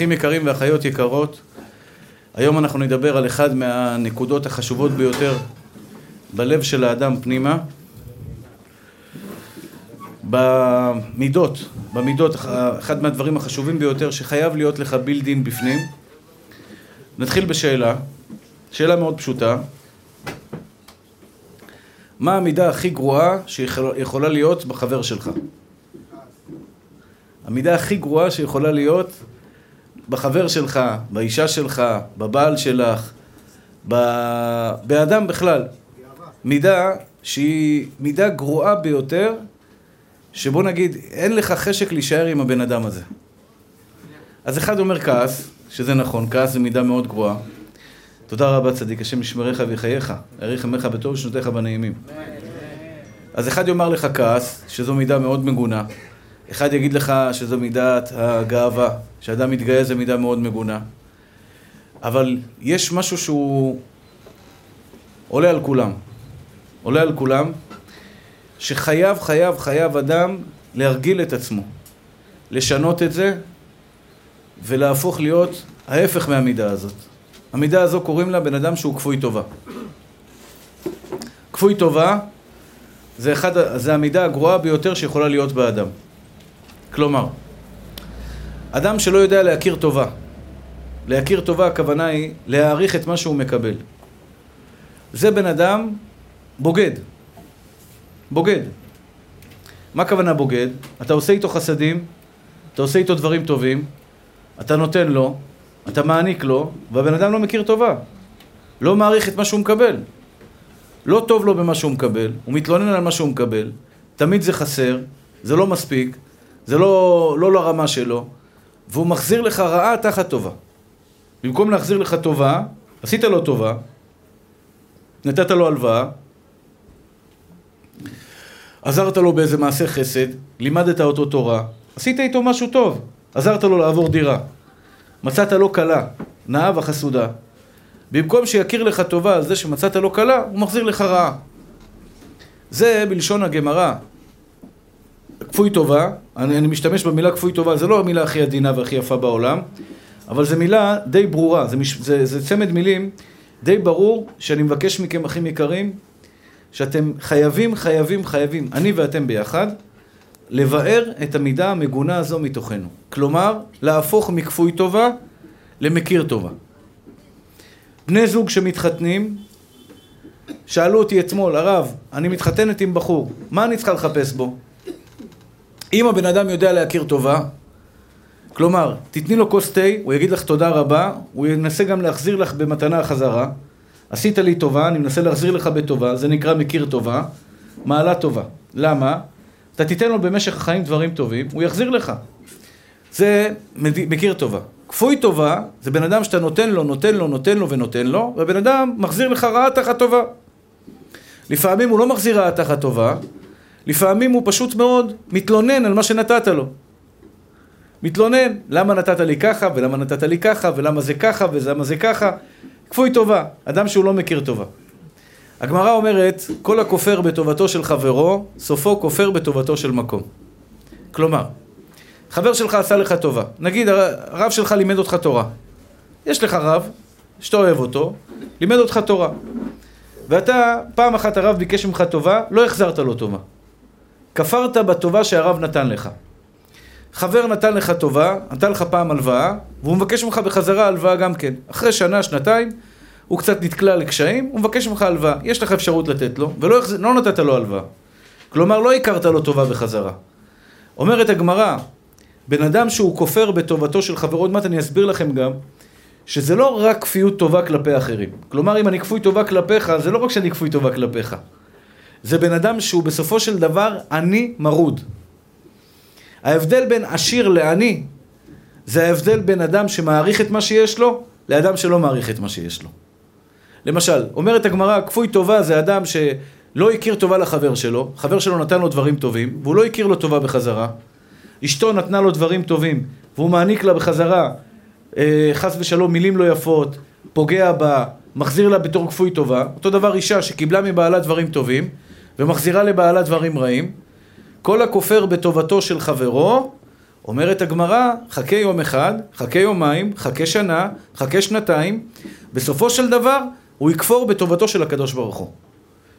אחים יקרים ואחיות יקרות, היום אנחנו נדבר על אחד מהנקודות החשובות ביותר בלב של האדם פנימה, במידות, במידות, אחד מהדברים החשובים ביותר שחייב להיות לך בילדין בפנים. נתחיל בשאלה, שאלה מאוד פשוטה. מה המידה הכי גרועה שיכולה להיות בחבר שלך? המידה הכי גרועה שיכולה להיות בחבר שלך, באישה שלך, בבעל שלך, ב... באדם בכלל. מידה שהיא מידה גרועה ביותר, שבוא נגיד, אין לך חשק להישאר עם הבן אדם הזה. אז אחד אומר כעס, שזה נכון, כעס זה מידה מאוד גרועה. תודה רבה צדיק, השם ישמריך ויחייך, יאריך ימיך בטוב ושנותיך בנעימים. אז אחד יאמר לך כעס, שזו מידה מאוד מגונה. אחד יגיד לך שזו מידת הגאווה, שאדם מתגאה זה מידה מאוד מגונה. אבל יש משהו שהוא עולה על כולם. עולה על כולם, שחייב, חייב, חייב אדם להרגיל את עצמו, לשנות את זה ולהפוך להיות ההפך מהמידה הזאת. המידה הזו קוראים לה בן אדם שהוא כפוי טובה. כפוי טובה זה, אחד, זה המידה הגרועה ביותר שיכולה להיות באדם. כלומר, אדם שלא יודע להכיר טובה. להכיר טובה הכוונה היא להעריך את מה שהוא מקבל. זה בן אדם בוגד. בוגד. מה הכוונה בוגד? אתה עושה איתו חסדים, אתה עושה איתו דברים טובים, אתה נותן לו, אתה מעניק לו, והבן אדם לא מכיר טובה. לא מעריך את מה שהוא מקבל. לא טוב לו במה שהוא מקבל, הוא מתלונן על מה שהוא מקבל, תמיד זה חסר, זה לא מספיק, זה לא, לא לרמה שלו, והוא מחזיר לך רעה תחת טובה. במקום להחזיר לך טובה, עשית לו טובה, נתת לו הלוואה, עזרת לו באיזה מעשה חסד, לימדת אותו תורה, עשית איתו משהו טוב, עזרת לו לעבור דירה, מצאת לו כלה, נאה וחסודה. במקום שיכיר לך טובה על זה שמצאת לו כלה, הוא מחזיר לך רעה. זה בלשון הגמרא, כפוי טובה, אני, אני משתמש במילה כפוי טובה, זה לא המילה הכי עדינה והכי יפה בעולם, אבל זו מילה די ברורה, זה, מש, זה, זה צמד מילים די ברור שאני מבקש מכם, אחים יקרים, שאתם חייבים, חייבים, חייבים, אני ואתם ביחד, לבאר את המידה המגונה הזו מתוכנו. כלומר, להפוך מכפוי טובה למכיר טובה. בני זוג שמתחתנים, שאלו אותי אתמול, הרב, אני מתחתנת עם בחור, מה אני צריכה לחפש בו? אם הבן אדם יודע להכיר טובה, כלומר, תתני לו כוס תה, הוא יגיד לך תודה רבה, הוא ינסה גם להחזיר לך במתנה חזרה. עשית לי טובה, אני מנסה להחזיר לך בטובה, זה נקרא מכיר טובה, מעלה טובה. למה? אתה תיתן לו במשך החיים דברים טובים, הוא יחזיר לך. זה מכיר טובה. כפוי טובה, זה בן אדם שאתה נותן לו, נותן לו, נותן לו ונותן לו, והבן אדם מחזיר לך רעה תחת טובה. לפעמים הוא לא מחזיר רעה תחת טובה, לפעמים הוא פשוט מאוד מתלונן על מה שנתת לו. מתלונן, למה נתת לי ככה, ולמה נתת לי ככה, ולמה זה ככה, ולמה זה ככה. כפוי טובה, אדם שהוא לא מכיר טובה. הגמרא אומרת, כל הכופר בטובתו של חברו, סופו כופר בטובתו של מקום. כלומר, חבר שלך עשה לך טובה. נגיד, הרב שלך לימד אותך תורה. יש לך רב, שאתה אוהב אותו, לימד אותך תורה. ואתה, פעם אחת הרב ביקש ממך טובה, לא החזרת לו טובה. כפרת בטובה שהרב נתן לך. חבר נתן לך טובה, נתן לך פעם הלוואה, והוא מבקש ממך בחזרה הלוואה גם כן. אחרי שנה, שנתיים, הוא קצת נתקלע לקשיים, הוא מבקש ממך הלוואה. יש לך אפשרות לתת לו, ולא לא נתת לו הלוואה. כלומר, לא הכרת לו טובה בחזרה. אומרת הגמרא, בן אדם שהוא כופר בטובתו של חברו, עוד מעט אני אסביר לכם גם, שזה לא רק כפיות טובה כלפי אחרים. כלומר, אם אני כפוי טובה כלפיך, זה לא רק שאני כפוי טובה כלפיך. זה בן אדם שהוא בסופו של דבר עני מרוד. ההבדל בין עשיר לעני, זה ההבדל בין אדם שמעריך את מה שיש לו, לאדם שלא מעריך את מה שיש לו. למשל, אומרת הגמרא, כפוי טובה זה אדם שלא הכיר טובה לחבר שלו, חבר שלו נתן לו דברים טובים, והוא לא הכיר לו טובה בחזרה. אשתו נתנה לו דברים טובים, והוא מעניק לה בחזרה, אה, חס ושלום, מילים לא יפות, פוגע בה, מחזיר לה בתור כפוי טובה. אותו דבר אישה שקיבלה מבעלה דברים טובים, ומחזירה לבעלה דברים רעים. כל הכופר בטובתו של חברו, אומרת הגמרא, חכה יום אחד, חכה יומיים, חכה שנה, חכה שנתיים, בסופו של דבר הוא יכפור בטובתו של הקדוש ברוך הוא.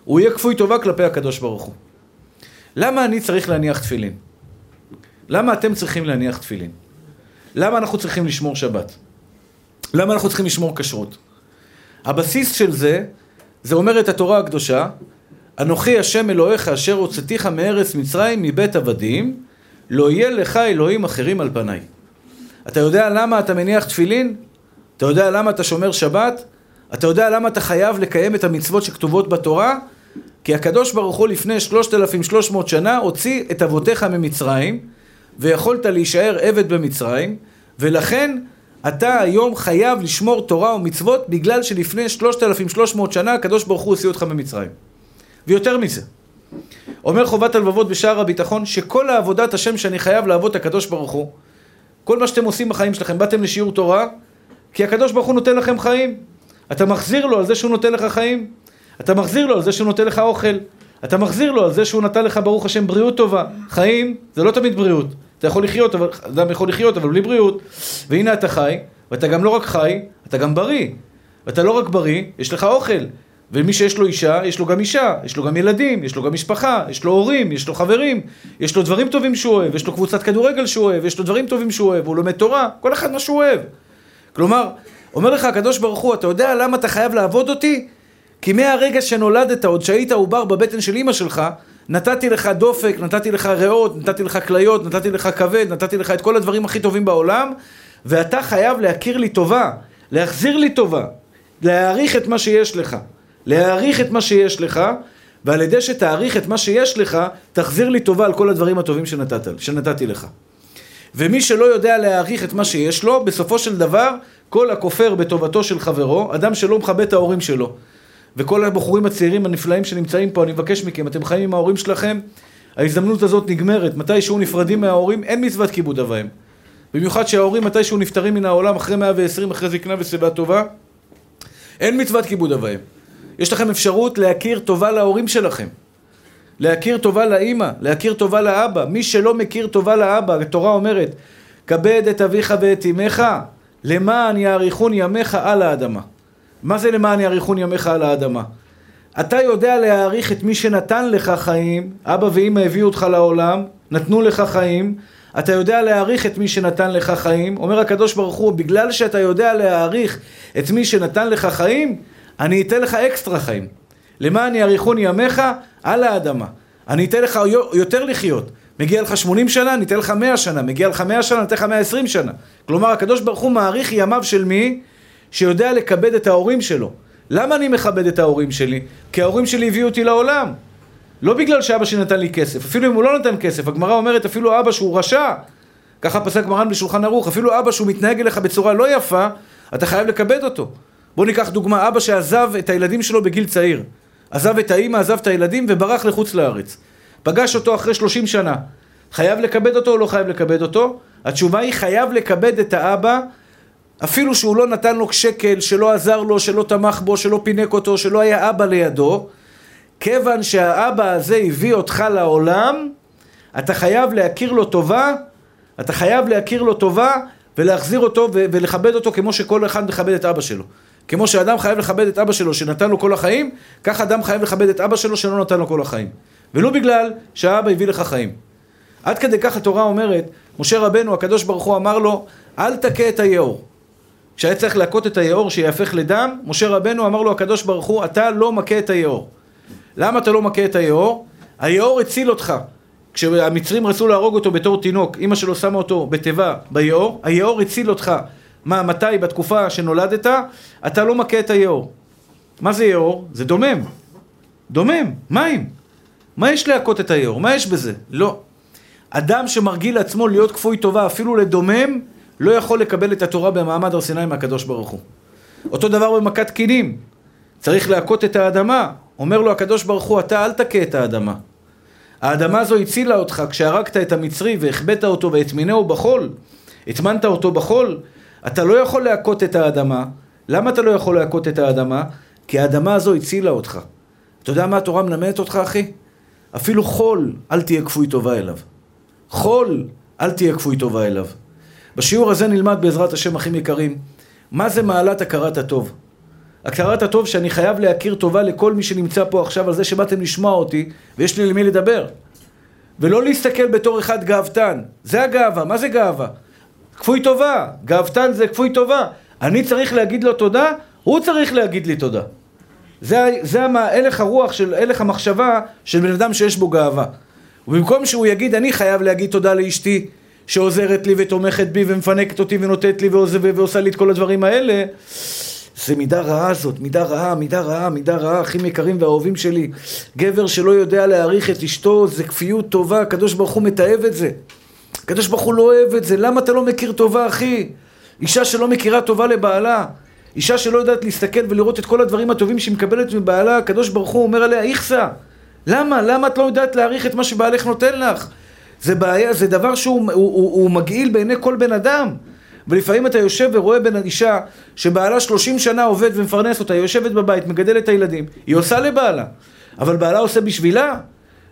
הוא יהיה כפוי טובה כלפי הקדוש ברוך הוא. למה אני צריך להניח תפילין? למה אתם צריכים להניח תפילין? למה אנחנו צריכים לשמור שבת? למה אנחנו צריכים לשמור כשרות? הבסיס של זה, זה אומרת התורה הקדושה, אנוכי השם אלוהיך אשר הוצאתיך מארץ מצרים מבית עבדים, לא יהיה לך אלוהים אחרים על פניי. אתה יודע למה אתה מניח תפילין? אתה יודע למה אתה שומר שבת? אתה יודע למה אתה חייב לקיים את המצוות שכתובות בתורה? כי הקדוש ברוך הוא לפני 3,300 שנה הוציא את אבותיך ממצרים, ויכולת להישאר עבד במצרים, ולכן אתה היום חייב לשמור תורה ומצוות בגלל שלפני 3,300 שנה הקדוש ברוך הוא הוציא אותך ממצרים. ויותר מזה, אומר חובת הלבבות בשער הביטחון, שכל העבודת השם שאני חייב לעבוד את הקדוש ברוך הוא, כל מה שאתם עושים בחיים שלכם, באתם לשיעור תורה, כי הקדוש ברוך הוא נותן לכם חיים. אתה מחזיר לו על זה שהוא נותן לך חיים. אתה מחזיר לו על זה שהוא נותן לך אוכל. אתה מחזיר לו על זה שהוא נתן לך, ברוך השם, בריאות טובה. חיים זה לא תמיד בריאות. אתה יכול לחיות, אבל, אדם יכול לחיות, אבל בלי בריאות. והנה אתה חי, ואתה גם לא רק חי, אתה גם בריא. ואתה לא רק בריא, יש לך אוכל. ומי שיש לו אישה, יש לו גם אישה, יש לו גם ילדים, יש לו גם משפחה, יש לו הורים, יש לו חברים, יש לו דברים טובים שהוא אוהב, יש לו קבוצת כדורגל שהוא אוהב, יש לו דברים טובים שהוא אוהב, הוא לומד תורה, כל אחד מה שהוא אוהב. כלומר, אומר לך הקדוש ברוך הוא, אתה יודע למה אתה חייב לעבוד אותי? כי מהרגע שנולדת, עוד שהיית עובר בבטן של אימא שלך, נתתי לך דופק, נתתי לך ריאות, נתתי לך כליות, נתתי לך כבד, נתתי לך את כל הדברים הכי טובים בעולם, ואתה חייב להכיר לי טובה, להחזיר לי טובה, להעריך את מה שיש לך. להעריך את מה שיש לך, ועל ידי שתעריך את מה שיש לך, תחזיר לי טובה על כל הדברים הטובים שנתת, שנתתי לך. ומי שלא יודע להעריך את מה שיש לו, בסופו של דבר, כל הכופר בטובתו של חברו, אדם שלא מכבד את ההורים שלו. וכל הבחורים הצעירים הנפלאים שנמצאים פה, אני מבקש מכם, אתם חיים עם ההורים שלכם, ההזדמנות הזאת נגמרת. מתי שהוא נפרדים מההורים, אין מצוות כיבוד אב ואם. במיוחד שההורים מתי שהוא נפטרים מן העולם אחרי 120, אחרי זקנה ושיבה טובה, אין מצוות כיבוד אב ואם. יש לכם אפשרות להכיר טובה להורים שלכם. להכיר טובה לאימא, להכיר טובה לאבא. מי שלא מכיר טובה לאבא, התורה אומרת, כבד את אביך ואת אמך, למען יאריכון ימיך על האדמה. מה זה למען יאריכון ימיך על האדמה? אתה יודע להעריך את מי שנתן לך חיים, אבא ואימא הביאו אותך לעולם, נתנו לך חיים, אתה יודע להעריך את מי שנתן לך חיים, אומר הקדוש ברוך הוא, בגלל שאתה יודע להעריך את מי שנתן לך חיים, אני אתן לך אקסטרה חיים. למען יאריכון ימיך על האדמה. אני אתן לך יותר לחיות. מגיע לך 80 שנה, אני אתן לך 100 שנה. מגיע לך 100 שנה, אני אתן לך 120 שנה. כלומר, הקדוש ברוך הוא מעריך ימיו של מי? שיודע לכבד את ההורים שלו. למה אני מכבד את ההורים שלי? כי ההורים שלי הביאו אותי לעולם. לא בגלל שאבא שלי נתן לי כסף. אפילו אם הוא לא נתן כסף, הגמרא אומרת אפילו אבא שהוא רשע. ככה פסק מרן בשולחן ערוך. אפילו אבא שהוא מתנהג אליך בצורה לא יפה, אתה חייב לכבד אותו. בואו ניקח דוגמה, אבא שעזב את הילדים שלו בגיל צעיר. עזב את האימא, עזב את הילדים וברח לחוץ לארץ. פגש אותו אחרי 30 שנה. חייב לכבד אותו או לא חייב לכבד אותו? התשובה היא חייב לכבד את האבא אפילו שהוא לא נתן לו שקל, שלא עזר לו, שלא תמך בו, שלא פינק אותו, שלא היה אבא לידו. כיוון שהאבא הזה הביא אותך לעולם, אתה חייב להכיר לו טובה, אתה חייב להכיר לו טובה ולהחזיר אותו ולכבד אותו כמו שכל אחד מכבד את אבא שלו. כמו שאדם חייב לכבד את אבא שלו שנתן לו כל החיים, כך אדם חייב לכבד את אבא שלו שלא נתן לו כל החיים. ולא בגלל שהאבא הביא לך חיים. עד כדי כך התורה אומרת, משה רבנו, הקדוש ברוך הוא אמר לו, אל תכה את היאור. כשהיה צריך להכות את היאור שיהפך לדם, משה רבנו אמר לו הקדוש ברוך הוא, אתה לא מכה את היאור. למה אתה לא מכה את היאור? היאור הציל אותך. כשהמצרים רצו להרוג אותו בתור תינוק, אמא שלו שמה אותו בתיבה ביאור, היאור הציל אותך. מה, מתי? בתקופה שנולדת, אתה לא מכה את היאור. מה זה יאור? זה דומם. דומם, מים. מה יש להכות את היאור? מה יש בזה? לא. אדם שמרגיל לעצמו להיות כפוי טובה, אפילו לדומם, לא יכול לקבל את התורה במעמד הר סיני מהקדוש ברוך הוא. אותו דבר במכת קינים. צריך להכות את האדמה. אומר לו הקדוש ברוך הוא, אתה אל תכה את האדמה. האדמה הזו הצילה אותך כשהרגת את המצרי והחבאת אותו והטמינהו בחול. הטמנת אותו בחול, אתה לא יכול להכות את האדמה. למה אתה לא יכול להכות את האדמה? כי האדמה הזו הצילה אותך. אתה יודע מה התורה מלמדת אותך, אחי? אפילו חול, אל תהיה כפוי טובה אליו. חול, אל תהיה כפוי טובה אליו. בשיעור הזה נלמד בעזרת השם אחים יקרים, מה זה מעלת הכרת הטוב. הכרת הטוב שאני חייב להכיר טובה לכל מי שנמצא פה עכשיו על זה שבאתם לשמוע אותי ויש לי למי לדבר. ולא להסתכל בתור אחד גאוותן. זה הגאווה, מה זה גאווה? כפוי טובה, גאוותן זה כפוי טובה. אני צריך להגיד לו תודה, הוא צריך להגיד לי תודה. זה, זה הלך הרוח של, הלך המחשבה של בן אדם שיש בו גאווה. ובמקום שהוא יגיד, אני חייב להגיד תודה לאשתי שעוזרת לי ותומכת בי ומפנקת אותי ונותנת לי ועושה לי את כל הדברים האלה, זה מידה רעה זאת, מידה רעה, מידה רעה, מידה רעה, אחים יקרים ואהובים שלי. גבר שלא יודע להעריך את אשתו, זה כפיות טובה, הקדוש ברוך הוא מתעב את זה. הקדוש ברוך הוא לא אוהב את זה, למה אתה לא מכיר טובה, אחי? אישה שלא מכירה טובה לבעלה, אישה שלא יודעת להסתכל ולראות את כל הדברים הטובים שהיא מקבלת מבעלה, הקדוש ברוך הוא אומר עליה, איכסה. למה? למה את לא יודעת להעריך את מה שבעלך נותן לך? זה בעיה, זה דבר שהוא הוא, הוא, הוא מגעיל בעיני כל בן אדם. ולפעמים אתה יושב ורואה בן אישה שבעלה 30 שנה עובד ומפרנס אותה, היא יושבת בבית, מגדלת את הילדים, היא עושה לבעלה, אבל בעלה עושה בשבילה?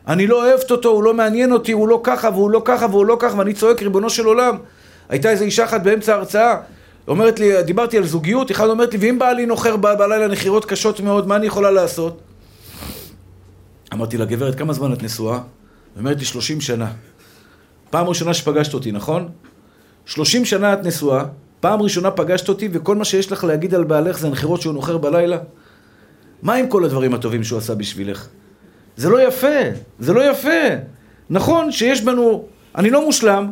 אני לא אוהבת אותו, הוא לא מעניין אותי, הוא לא ככה והוא לא ככה והוא לא ככה, ואני צועק, ריבונו של עולם. הייתה איזו אישה אחת באמצע ההרצאה, אומרת לי, דיברתי על זוגיות, אחד אומרת לי, ואם בעלי נוחר בלילה נחירות קשות מאוד, מה אני יכולה לעשות? אמרתי לה, גברת, כמה זמן את נשואה? היא אומרת לי, 30 שנה. פעם ראשונה שפגשת אותי, נכון? 30 שנה את נשואה, פעם ראשונה פגשת אותי, וכל מה שיש לך להגיד על בעלך זה הנחירות שהוא נוחר בלילה? מה עם כל הדברים הטובים שהוא עשה בשבילך? זה לא יפה, זה לא יפה. נכון שיש בנו, אני לא מושלם,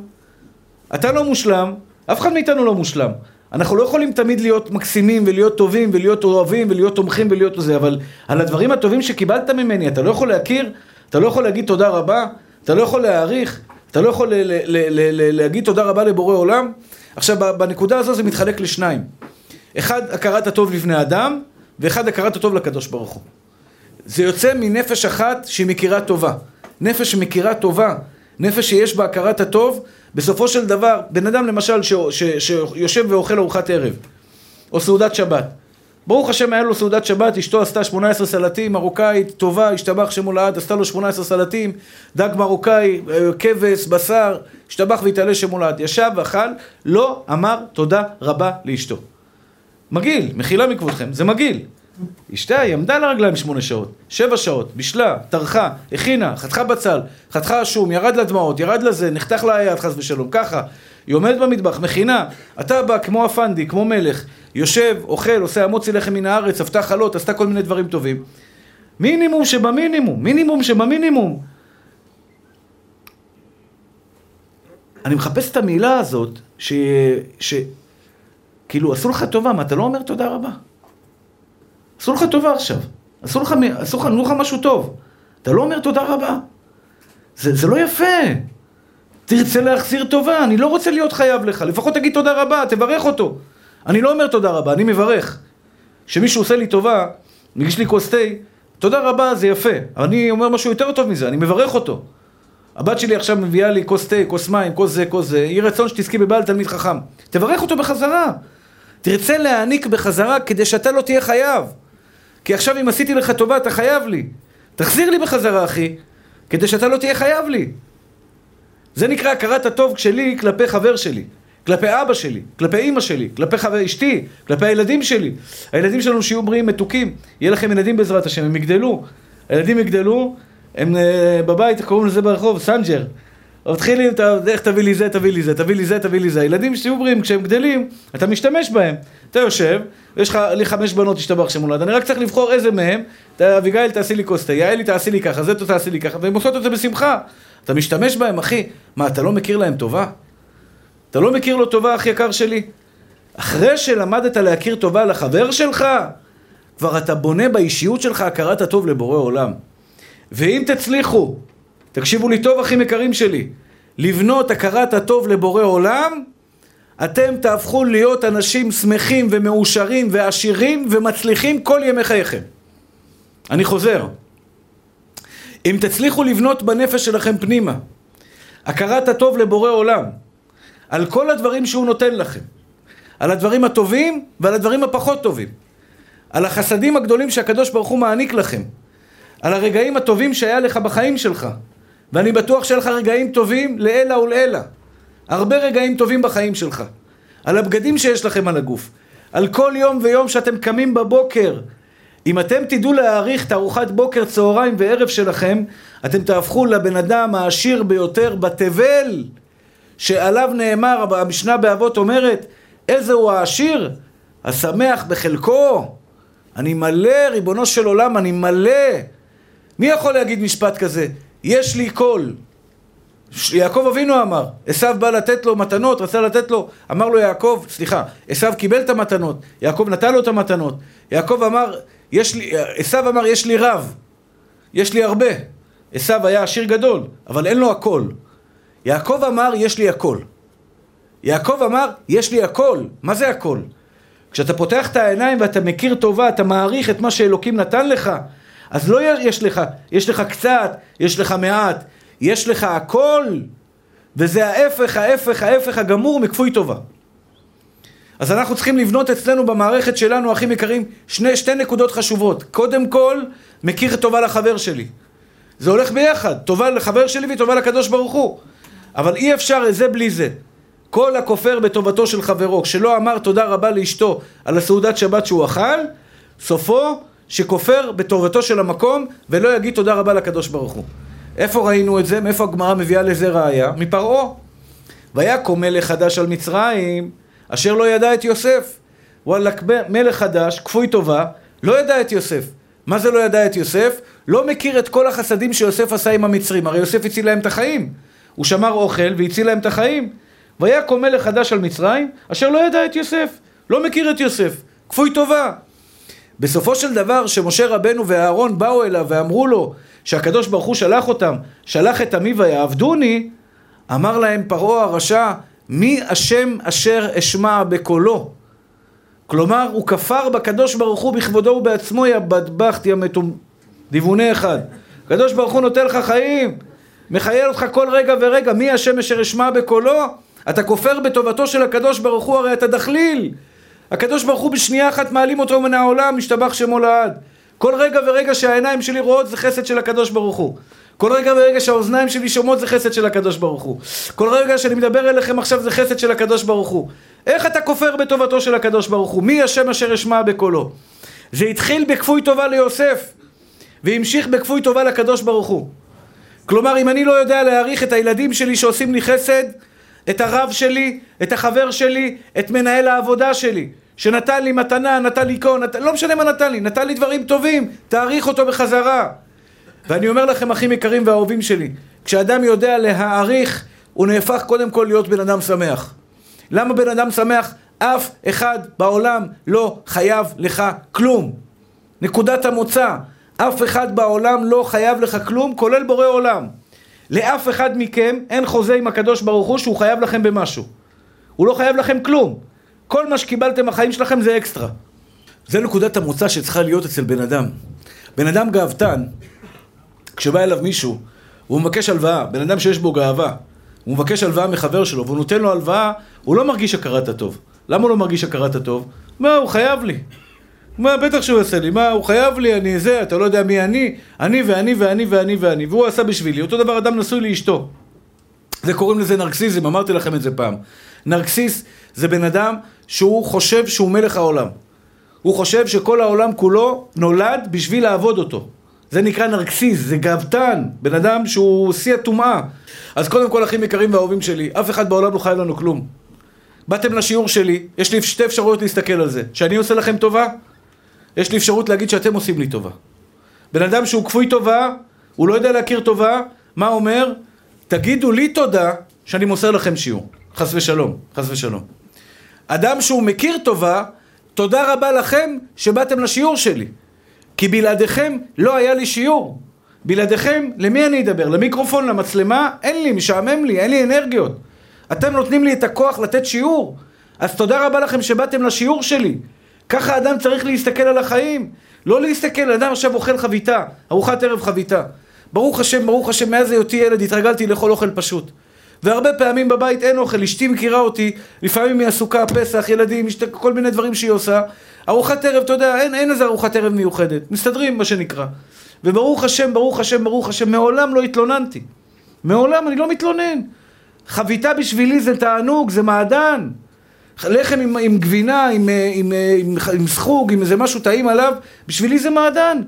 אתה לא מושלם, אף אחד מאיתנו לא מושלם. אנחנו לא יכולים תמיד להיות מקסימים ולהיות טובים ולהיות אוהבים ולהיות תומכים ולהיות זה, אבל על הדברים הטובים שקיבלת ממני, אתה לא יכול להכיר, אתה לא יכול להגיד תודה רבה, אתה לא יכול להעריך, אתה לא יכול להגיד תודה רבה לבורא עולם. עכשיו, בנקודה הזו זה מתחלק לשניים. אחד, הכרת הטוב לבני אדם, ואחד, הכרת הטוב לקדוש ברוך הוא. זה יוצא מנפש אחת שהיא מכירה טובה. נפש שמכירה טובה, נפש שיש בה הכרת הטוב, בסופו של דבר, בן אדם למשל ש, ש, שיושב ואוכל ארוחת ערב, או סעודת שבת. ברוך השם היה לו סעודת שבת, אשתו עשתה 18 סלטים, מרוקאית, טובה, השתבח שמו לעד, עשתה לו 18 סלטים, דג מרוקאי, אה, כבש, בשר, השתבח והתעלה שמו לעד. ישב ואכל, לא אמר תודה רבה לאשתו. מגעיל, מחילה מכבודכם, זה מגעיל. אשתה, היא עמדה על הרגליים שמונה שעות, שבע שעות, בישלה, טרחה, הכינה, חתכה בצל, חתכה שום, ירד לדמעות, ירד לזה, נחתך לה היד חס ושלום, ככה. היא עומדת במטבח, מכינה, אתה בא כמו אפנדי, כמו מלך, יושב, אוכל, עושה המוציא לחם מן הארץ, עפתה חלות, עשתה כל מיני דברים טובים. מינימום שבמינימום, מינימום שבמינימום. אני מחפש את המילה הזאת, ש... ש... כאילו, עשו לך טובה, מה, אתה לא אומר תודה רבה? עשו לך טובה עכשיו. עשו לך, עשו לך, נתנו לך משהו טוב. אתה לא אומר תודה רבה. זה, זה לא יפה. תרצה להחזיר טובה, אני לא רוצה להיות חייב לך. לפחות תגיד תודה רבה, תברך אותו. אני לא אומר תודה רבה, אני מברך. כשמישהו עושה לי טובה, מגיש לי כוס תה, תודה רבה זה יפה. אני אומר משהו יותר טוב מזה, אני מברך אותו. הבת שלי עכשיו מביאה לי כוס תה, כוס מים, כוס זה, כוס זה, יהי רצון שתזכי בבעל תלמיד חכם. תברך אותו בחזרה. תרצה להעניק בחזרה כדי שאתה לא תהיה חייב. כי עכשיו אם עשיתי לך טובה אתה חייב לי. תחזיר לי בחזרה אחי, כדי שאתה לא תהיה חייב לי. זה נקרא הכרת הטוב שלי כלפי חבר שלי, כלפי אבא שלי, כלפי אימא שלי, כלפי חבר אשתי, כלפי הילדים שלי. הילדים שלנו שיהיו בריאים מתוקים, יהיה לכם ילדים בעזרת השם, הם יגדלו. הילדים יגדלו, הם uh, בבית, קוראים לזה ברחוב, סנג'ר. מתחילים, איך תביא לי זה, תביא לי זה, תביא לי זה, תביא לי זה. הילדים בריאים, כשהם גדלים, אתה משתמש בהם. אתה יושב, יש לך, לי חמש בנות השתבח שמו לעד, אני רק צריך לבחור איזה מהם, אביגיל תעשי לי כוס תה, יעלי תעשי לי ככה, זה תעשי לי ככה, והן עושות את זה בשמחה. אתה משתמש בהם, אחי. מה, אתה לא מכיר להם טובה? אתה לא מכיר לו טובה, אח יקר שלי? אחרי שלמדת להכיר טובה לחבר שלך, כבר אתה בונה באישיות שלך הכרת הטוב לבורא עולם. ואם תצליחו, תקשיבו לי טוב, אחים יקרים שלי, לבנות הכרת הטוב לבורא עולם, אתם תהפכו להיות אנשים שמחים ומאושרים ועשירים ומצליחים כל ימי חייכם. אני חוזר. אם תצליחו לבנות בנפש שלכם פנימה הכרת הטוב לבורא עולם על כל הדברים שהוא נותן לכם, על הדברים הטובים ועל הדברים הפחות טובים, על החסדים הגדולים שהקדוש ברוך הוא מעניק לכם, על הרגעים הטובים שהיה לך בחיים שלך, ואני בטוח שיהיה לך רגעים טובים לעילא ולעילא. הרבה רגעים טובים בחיים שלך. על הבגדים שיש לכם על הגוף. על כל יום ויום שאתם קמים בבוקר. אם אתם תדעו להעריך את ארוחת בוקר, צהריים וערב שלכם, אתם תהפכו לבן אדם העשיר ביותר בתבל, שעליו נאמר, המשנה באבות אומרת, איזה הוא העשיר? השמח בחלקו. אני מלא, ריבונו של עולם, אני מלא. מי יכול להגיד משפט כזה? יש לי קול. יעקב אבינו אמר, עשו בא לתת לו מתנות, רצה לתת לו, אמר לו יעקב, סליחה, עשו קיבל את המתנות, יעקב נתן לו את המתנות, יעקב אמר, יש לי, עשו אמר, יש לי רב, יש לי הרבה. עשו היה עשיר גדול, אבל אין לו הכל. יעקב אמר, יש לי הכל. יעקב אמר, יש לי הכל. מה זה הכל? כשאתה פותח את העיניים ואתה מכיר טובה, אתה מעריך את מה שאלוקים נתן לך, אז לא יש לך, יש לך קצת, יש לך מעט, יש לך הכל, וזה ההפך, ההפך, ההפך הגמור מכפוי טובה. אז אנחנו צריכים לבנות אצלנו במערכת שלנו, אחים יקרים, שני, שתי נקודות חשובות. קודם כל, מכיר טובה לחבר שלי. זה הולך ביחד, טובה לחבר שלי וטובה לקדוש ברוך הוא. אבל אי אפשר זה בלי זה. כל הכופר בטובתו של חברו, כשלא אמר תודה רבה לאשתו על הסעודת שבת שהוא אכל, סופו שכופר בטובתו של המקום ולא יגיד תודה רבה לקדוש ברוך הוא. איפה ראינו את זה? מאיפה הגמרא מביאה לזה ראייה? מפרעה. ויקום מלך חדש על מצרים, אשר לא ידע את יוסף. וואלכ, מלך חדש, כפוי טובה, לא ידע את יוסף. מה זה לא ידע את יוסף? לא מכיר את כל החסדים שיוסף עשה עם המצרים. הרי יוסף הציל להם את החיים. הוא שמר אוכל והציל להם את החיים. ויקום מלך חדש על מצרים, אשר לא ידע את יוסף. לא מכיר את יוסף. כפוי טובה. בסופו של דבר, שמשה רבנו ואהרון באו אליו ואמרו לו שהקדוש ברוך הוא שלח אותם, שלח את עמי ויעבדוני, אמר להם פרעה הרשע, מי השם אשר אשמע בקולו? כלומר, הוא כפר בקדוש ברוך הוא בכבודו ובעצמו, יא בדבחת, יא מתום... דיווני אחד. הקדוש ברוך הוא נותן לך חיים, מחייל אותך כל רגע ורגע, מי השם אשר אשמע בקולו? אתה כופר בטובתו של הקדוש ברוך הוא, הרי אתה דחליל. הקדוש ברוך הוא בשנייה אחת מעלים אותו מן העולם, משתבח שמו לעד. כל רגע ורגע שהעיניים שלי רואות זה חסד של הקדוש ברוך הוא. כל רגע ורגע שהאוזניים שלי שומעות זה חסד של הקדוש ברוך הוא. כל רגע שאני מדבר אליכם עכשיו זה חסד של הקדוש ברוך הוא. איך אתה כופר בטובתו של הקדוש ברוך הוא? מי השם אשר אשמע בקולו? זה התחיל בכפוי טובה ליוסף, והמשיך בכפוי טובה לקדוש ברוך הוא. כלומר, אם אני לא יודע להעריך את הילדים שלי שעושים לי חסד, את הרב שלי, את החבר שלי, את מנהל העבודה שלי, שנתן לי מתנה, נתן לי קון, נת... לא משנה מה נתן לי, נתן לי דברים טובים, תעריך אותו בחזרה. ואני אומר לכם, אחים יקרים ואהובים שלי, כשאדם יודע להעריך, הוא נהפך קודם כל להיות בן אדם שמח. למה בן אדם שמח? אף אחד בעולם לא חייב לך כלום. נקודת המוצא, אף אחד בעולם לא חייב לך כלום, כולל בורא עולם. לאף אחד מכם אין חוזה עם הקדוש ברוך הוא שהוא חייב לכם במשהו. הוא לא חייב לכם כלום. כל מה שקיבלתם בחיים שלכם זה אקסטרה. זה נקודת המוצא שצריכה להיות אצל בן אדם. בן אדם גאוותן, כשבא אליו מישהו, הוא מבקש הלוואה, בן אדם שיש בו גאווה, הוא מבקש הלוואה מחבר שלו, והוא נותן לו הלוואה, הוא לא מרגיש הכרת הטוב. למה הוא לא מרגיש הכרת הטוב? מה, הוא חייב לי. מה, בטח שהוא יעשה לי, מה, הוא חייב לי, אני זה, אתה לא יודע מי אני, אני ואני ואני ואני ואני, והוא עשה בשבילי. אותו דבר אדם נשוי לאשתו. זה קוראים לזה נרקסיזם, אמרתי לכם את זה פעם. נרקסיס זה בן אדם שהוא חושב שהוא מלך העולם. הוא חושב שכל העולם כולו נולד בשביל לעבוד אותו. זה נקרא נרקסיס, זה גאוותן, בן אדם שהוא שיא הטומאה. אז קודם כל, אחים יקרים ואהובים שלי, אף אחד בעולם לא חייב לנו כלום. באתם לשיעור שלי, יש לי שתי אפשרויות להסתכל על זה. שאני עושה לכם טובה, יש לי אפשרות להגיד שאתם עושים לי טובה. בן אדם שהוא כפוי טובה, הוא לא יודע להכיר טובה, מה אומר? תגידו לי תודה שאני מוסר לכם שיעור. חס ושלום, חס ושלום. אדם שהוא מכיר טובה, תודה רבה לכם שבאתם לשיעור שלי. כי בלעדיכם לא היה לי שיעור. בלעדיכם, למי אני אדבר? למיקרופון, למצלמה? אין לי, משעמם לי, אין לי אנרגיות. אתם נותנים לי את הכוח לתת שיעור. אז תודה רבה לכם שבאתם לשיעור שלי. ככה אדם צריך להסתכל על החיים. לא להסתכל, אדם עכשיו אוכל חביתה, ארוחת ערב חביתה. ברוך השם, ברוך השם, מאז היותי ילד התרגלתי לאכול אוכל פשוט. והרבה פעמים בבית אין אוכל, אשתי מכירה אותי, לפעמים היא עסוקה, פסח, ילדים, משת... כל מיני דברים שהיא עושה. ארוחת ערב, אתה יודע, אין, אין איזה ארוחת ערב מיוחדת, מסתדרים מה שנקרא. וברוך השם, ברוך השם, ברוך השם, מעולם לא התלוננתי. מעולם אני לא מתלונן. חביתה בשבילי זה תענוג, זה מעדן. לחם עם, עם גבינה, עם, עם, עם, עם סחוג, עם איזה משהו טעים עליו, בשבילי זה מעדן.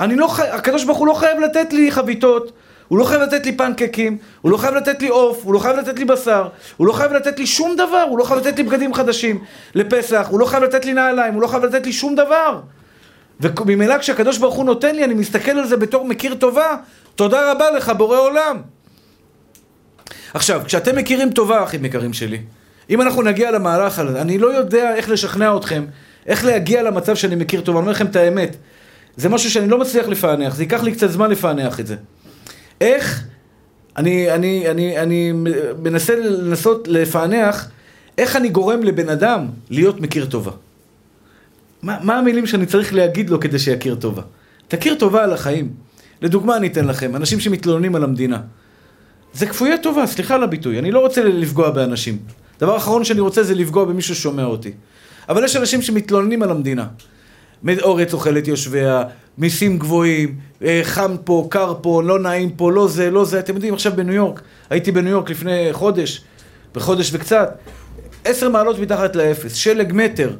אני לא חי... הקדוש ברוך הוא לא חייב לתת לי חביתות, הוא לא חייב לתת לי פנקקים, הוא לא חייב לתת לי עוף, הוא לא חייב לתת לי בשר, הוא לא חייב לתת לי שום דבר, הוא לא חייב לתת לי בגדים חדשים לפסח, הוא לא חייב לתת לי נעליים, הוא לא חייב לתת לי שום דבר. וממילא כשהקדוש ברוך הוא נותן לי, אני מסתכל על זה בתור מכיר טובה, תודה רבה לך, בורא עולם. עכשיו, כשאתם מכירים טובה, אחים יקרים שלי, אם אנחנו נגיע למהלך הזה, אני לא יודע איך לשכנע אתכם, איך להגיע למצב שאני מכיר טובה, אני אומר לכם את האמת. זה משהו שאני לא מצליח לפענח, זה ייקח לי קצת זמן לפענח את זה. איך, אני, אני, אני, אני מנסה לנסות לפענח איך אני גורם לבן אדם להיות מכיר טובה. מה, מה המילים שאני צריך להגיד לו כדי שיכיר טובה? תכיר טובה על החיים. לדוגמה אני אתן לכם, אנשים שמתלוננים על המדינה. זה כפויי טובה, סליחה על הביטוי, אני לא רוצה לפגוע באנשים. דבר אחרון שאני רוצה זה לפגוע במי ששומע אותי. אבל יש אנשים שמתלוננים על המדינה. אורץ אוכלת יושביה, מיסים גבוהים, אה, חם פה, קר פה, לא נעים פה, לא זה, לא זה. אתם יודעים, עכשיו בניו יורק, הייתי בניו יורק לפני חודש, בחודש וקצת, עשר מעלות מתחת לאפס, שלג מטר,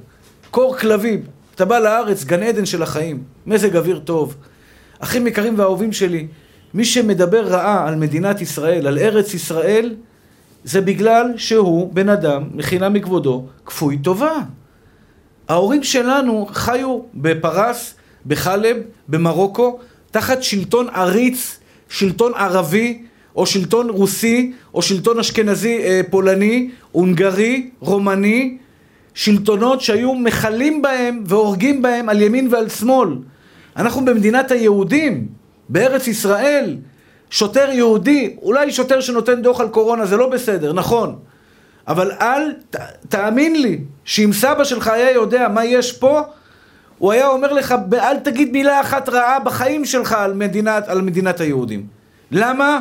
קור כלבים. אתה בא לארץ, גן עדן של החיים, מזג אוויר טוב. אחים יקרים ואהובים שלי, מי שמדבר רעה על מדינת ישראל, על ארץ ישראל, זה בגלל שהוא בן אדם, מחילה מכבודו, כפוי טובה. ההורים שלנו חיו בפרס, בחלב, במרוקו, תחת שלטון עריץ, שלטון ערבי, או שלטון רוסי, או שלטון אשכנזי אה, פולני, הונגרי, רומני, שלטונות שהיו מכלים בהם והורגים בהם על ימין ועל שמאל. אנחנו במדינת היהודים, בארץ ישראל, שוטר יהודי, אולי שוטר שנותן דוח על קורונה, זה לא בסדר, נכון. אבל אל, ת, תאמין לי, שאם סבא שלך היה יודע מה יש פה, הוא היה אומר לך, אל תגיד מילה אחת רעה בחיים שלך על מדינת, על מדינת היהודים. למה?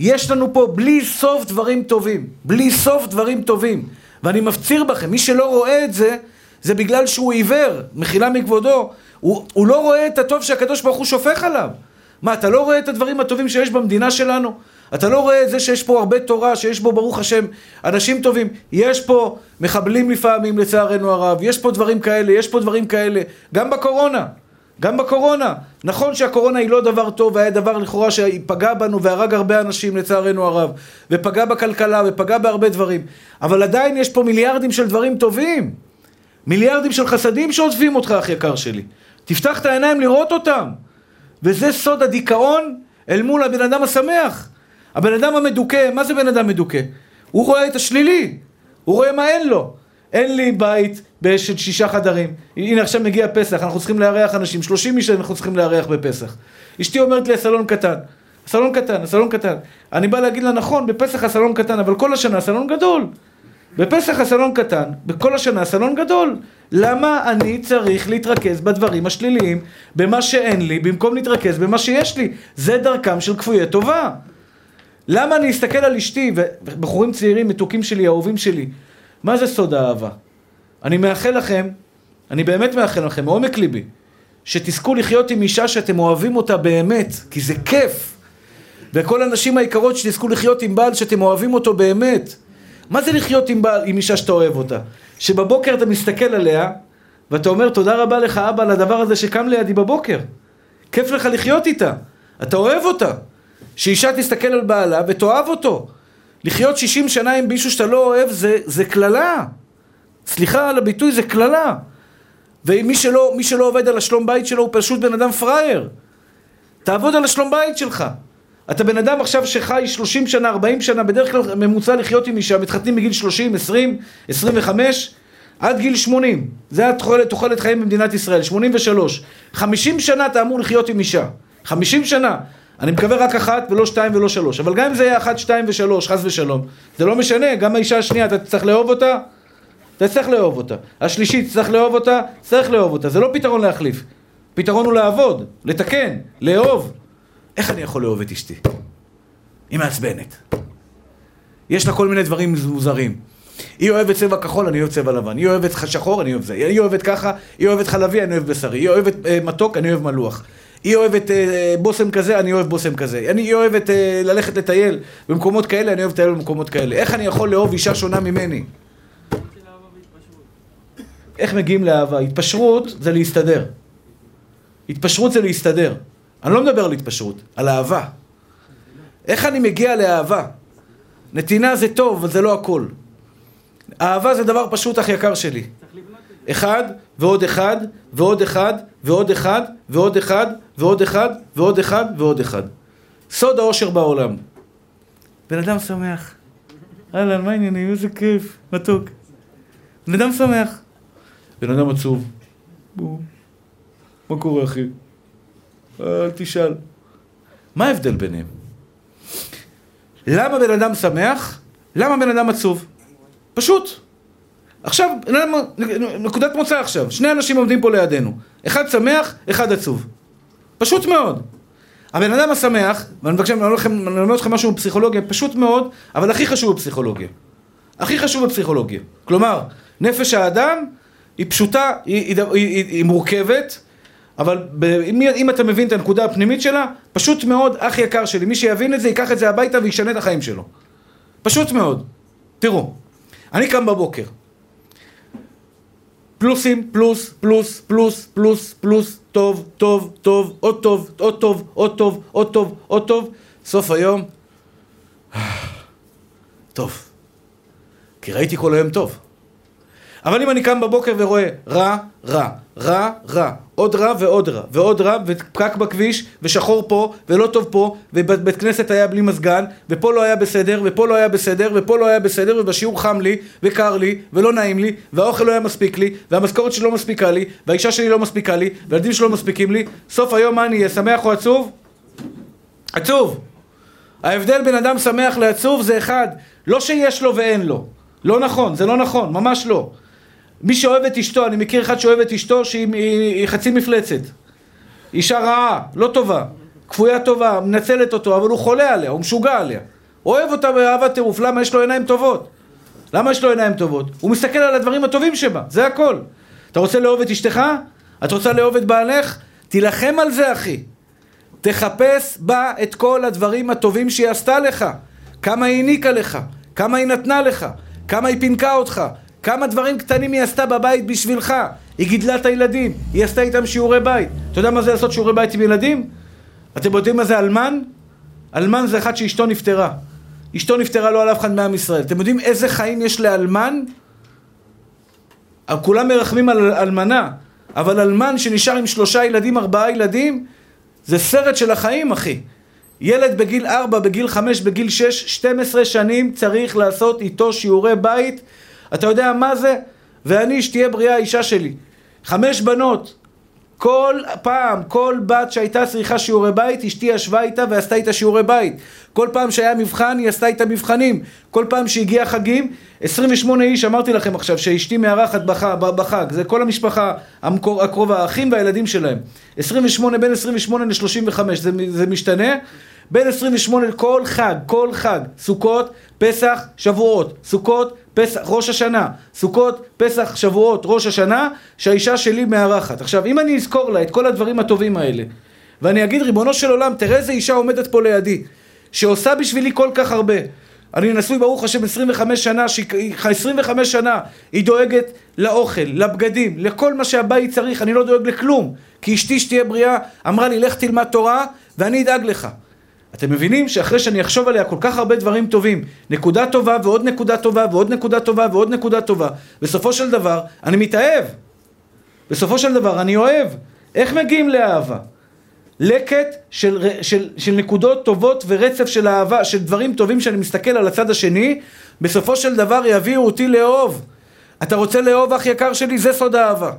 יש לנו פה בלי סוף דברים טובים. בלי סוף דברים טובים. ואני מפציר בכם, מי שלא רואה את זה, זה בגלל שהוא עיוור, מחילה מכבודו. הוא, הוא לא רואה את הטוב שהקדוש ברוך הוא שופך עליו. מה, אתה לא רואה את הדברים הטובים שיש במדינה שלנו? אתה לא רואה את זה שיש פה הרבה תורה, שיש בו ברוך השם אנשים טובים. יש פה מחבלים לפעמים לצערנו הרב, יש פה דברים כאלה, יש פה דברים כאלה. גם בקורונה, גם בקורונה. נכון שהקורונה היא לא דבר טוב, והיה דבר לכאורה שפגע בנו והרג הרבה אנשים לצערנו הרב, ופגע בכלכלה ופגע בהרבה דברים. אבל עדיין יש פה מיליארדים של דברים טובים. מיליארדים של חסדים שעוטפים אותך, אח יקר שלי. תפתח את העיניים לראות אותם. וזה סוד הדיכאון אל מול הבן אדם השמח. הבן אדם המדוכא, מה זה בן אדם מדוכא? הוא רואה את השלילי, הוא רואה מה אין לו. אין לי בית של שישה חדרים. הנה עכשיו מגיע פסח, אנחנו צריכים לארח אנשים, שלושים איש אנחנו צריכים לארח בפסח. אשתי אומרת לי, הסלון קטן. הסלון קטן, הסלון קטן. אני בא להגיד לה, נכון, בפסח הסלון קטן, אבל כל השנה הסלון גדול. בפסח הסלון קטן, בכל השנה הסלון גדול. למה אני צריך להתרכז בדברים השליליים, במה שאין לי, במקום להתרכז במה שיש לי? זה דרכם של כפויי טובה. למה אני אסתכל על אשתי, ובחורים צעירים, מתוקים שלי, אהובים שלי, מה זה סוד האהבה? אני מאחל לכם, אני באמת מאחל לכם, מעומק ליבי, שתזכו לחיות עם אישה שאתם אוהבים אותה באמת, כי זה כיף. וכל הנשים היקרות שתזכו לחיות עם בעל שאתם אוהבים אותו באמת. מה זה לחיות עם, בעל, עם אישה שאתה אוהב אותה? שבבוקר אתה מסתכל עליה, ואתה אומר, תודה רבה לך אבא על הדבר הזה שקם לידי בבוקר. כיף לך לחיות איתה, אתה אוהב אותה. שאישה תסתכל על בעלה ותאהב אותו. לחיות 60 שנה עם מישהו שאתה לא אוהב זה קללה. סליחה על הביטוי, זה קללה. ומי שלא, שלא עובד על השלום בית שלו הוא פשוט בן אדם פראייר. תעבוד על השלום בית שלך. אתה בן אדם עכשיו שחי 30 שנה, 40 שנה, בדרך כלל ממוצע לחיות עם אישה, מתחתנים מגיל 30, 20, 25, עד גיל 80. זה התוחלת, תוחלת חיים במדינת ישראל, 83. 50 שנה אתה אמור לחיות עם אישה. 50 שנה. אני מקווה רק אחת ולא שתיים ולא שלוש. אבל גם אם זה יהיה אחת, שתיים ושלוש, חס ושלום, זה לא משנה, גם האישה השנייה, אתה תצטרך לאהוב אותה? אתה תצטרך לאהוב אותה. השלישית, תצטרך לאהוב אותה? תצטרך לאהוב אותה. זה לא פתרון להחליף. פתרון הוא לעבוד, לתקן, לאהוב. איך אני יכול לאהוב את אשתי? היא מעצבנת. יש לה כל מיני דברים מוזרים. היא אוהבת צבע כחול, אני אוהב צבע לבן. היא אוהבת שחור, אני אוהב זה. היא אוהבת ככה, היא אוהבת חלבי, אני אוהב בשרי. היא אוהבת אה, מתוק, אני אוהב מלוח. היא אוהבת אה, בושם כזה, אני אוהב בושם כזה. אני אוהבת אה, ללכת לטייל במקומות כאלה, אני אוהב לטייל במקומות כאלה. איך אני יכול לאהוב אישה שונה ממני? איך מגיעים לאהבה? התפשרות זה להסתדר. התפשרות זה להסתדר. אני לא מדבר על התפשרות, על אהבה. איך אני מגיע לאהבה? נתינה זה טוב, אבל זה לא הכל. אהבה זה דבר פשוט אך יקר שלי. אחד, ועוד אחד, ועוד אחד, ועוד אחד, ועוד אחד, ועוד אחד, ועוד אחד, ועוד אחד. סוד האושר בעולם. בן אדם שמח. אהלן, מה העניינים? איזה כיף, מתוק. בן אדם שמח. בן אדם עצוב. בוא. מה קורה, אחי? אל תשאל. מה ההבדל ביניהם? למה בן אדם שמח? למה בן אדם עצוב? פשוט. עכשיו, נקודת מוצא עכשיו, שני אנשים עומדים פה לידינו. אחד שמח, אחד עצוב. פשוט מאוד. הבן אדם השמח, ואני מבקש, אני אומר לכם משהו בפסיכולוגיה, פשוט מאוד, אבל הכי חשוב בפסיכולוגיה. הכי חשוב בפסיכולוגיה. כלומר, נפש האדם היא פשוטה, היא, היא, היא, היא מורכבת, אבל ב, אם, אם אתה מבין את הנקודה הפנימית שלה, פשוט מאוד, אח יקר שלי, מי שיבין את זה, ייקח את זה הביתה וישנה את החיים שלו. פשוט מאוד. תראו, אני קם בבוקר. פלוסים, פלוס, פלוס, פלוס, פלוס, פלוס, טוב, טוב, טוב, עוד טוב, עוד טוב, עוד טוב, עוד טוב, עוד טוב, סוף היום, טוב. כי ראיתי כל היום טוב. אבל אם אני קם בבוקר ורואה רע, רע, רע, רע, עוד רע ועוד רע, ועוד רע, ופקק בכביש, ושחור פה, ולא טוב פה, ובית כנסת היה בלי מזגן, ופה לא היה בסדר, ופה לא היה בסדר, ופה לא היה בסדר, ובשיעור חם לי, וקר לי, ולא נעים לי, והאוכל לא היה מספיק לי, והמשכורת שלי לא מספיקה לי, והאישה שלי לא מספיקה לי, והילדים שלי לא מספיקים לי, סוף היום מה אני אהיה, שמח או עצוב? עצוב. ההבדל בין אדם שמח לעצוב זה אחד, לא שיש לו ואין לו. לא נכון, זה לא נכון, ממש לא. מי שאוהב את אשתו, אני מכיר אחד שאוהב את אשתו שהיא היא, היא חצי מפלצת. אישה רעה, לא טובה, כפויה טובה, מנצלת אותו, אבל הוא חולה עליה, הוא משוגע עליה. אוהב אותה באהבת טירוף, למה יש לו עיניים טובות? למה יש לו עיניים טובות? הוא מסתכל על הדברים הטובים שבה, זה הכל. אתה רוצה לאהוב את אשתך? את רוצה לאהוב את בעלך? תילחם על זה, אחי. תחפש בה את כל הדברים הטובים שהיא עשתה לך. כמה היא העניקה לך, כמה היא נתנה לך, כמה היא פינקה אותך, כמה דברים קטנים היא עשתה בבית בשבילך. היא גידלה את הילדים, היא עשתה איתם שיעורי בית. אתה יודע מה זה לעשות שיעורי בית עם ילדים? אתם יודעים מה זה אלמן? אלמן זה אחד שאשתו נפטרה. אשתו נפטרה לא על אף אחד מעם ישראל. אתם יודעים איזה חיים יש לאלמן? כולם מרחמים על אלמנה, אבל אלמן שנשאר עם שלושה ילדים, ארבעה ילדים, זה סרט של החיים, אחי. ילד בגיל ארבע, בגיל חמש, בגיל שש, שתים עשרה שנים צריך לעשות איתו שיעורי בית אתה יודע מה זה? ואני, שתהיה בריאה האישה שלי. חמש בנות. כל פעם, כל בת שהייתה צריכה שיעורי בית, אשתי ישבה איתה ועשתה איתה שיעורי בית. כל פעם שהיה מבחן, היא עשתה איתה מבחנים. כל פעם שהגיע חגים, 28 איש, אמרתי לכם עכשיו, שאשתי מארחת בחג, בחג. זה כל המשפחה המקור, הקרובה, האחים והילדים שלהם. 28, בין 28 ל-35, זה, זה משתנה. בין 28 כל חג, כל חג, סוכות, פסח, שבועות, סוכות, פסח, ראש השנה, סוכות, פסח, שבועות, ראש השנה, שהאישה שלי מארחת. עכשיו, אם אני אזכור לה את כל הדברים הטובים האלה, ואני אגיד, ריבונו של עולם, תראה איזה אישה עומדת פה לידי, שעושה בשבילי כל כך הרבה. אני נשוי ברוך השם 25 שנה, ש... 25 שנה היא דואגת לאוכל, לבגדים, לכל מה שהבית צריך, אני לא דואג לכלום. כי אשתי שתהיה בריאה, אמרה לי לך תלמד תורה ואני אדאג לך. אתם מבינים שאחרי שאני אחשוב עליה כל כך הרבה דברים טובים, נקודה טובה ועוד נקודה טובה ועוד נקודה טובה ועוד נקודה טובה, בסופו של דבר אני מתאהב. בסופו של דבר אני אוהב. איך מגיעים לאהבה? לקט של, של, של נקודות טובות ורצף של אהבה, של דברים טובים שאני מסתכל על הצד השני, בסופו של דבר יביאו אותי לאהוב. אתה רוצה לאהוב אח יקר שלי? זה סוד האהבה.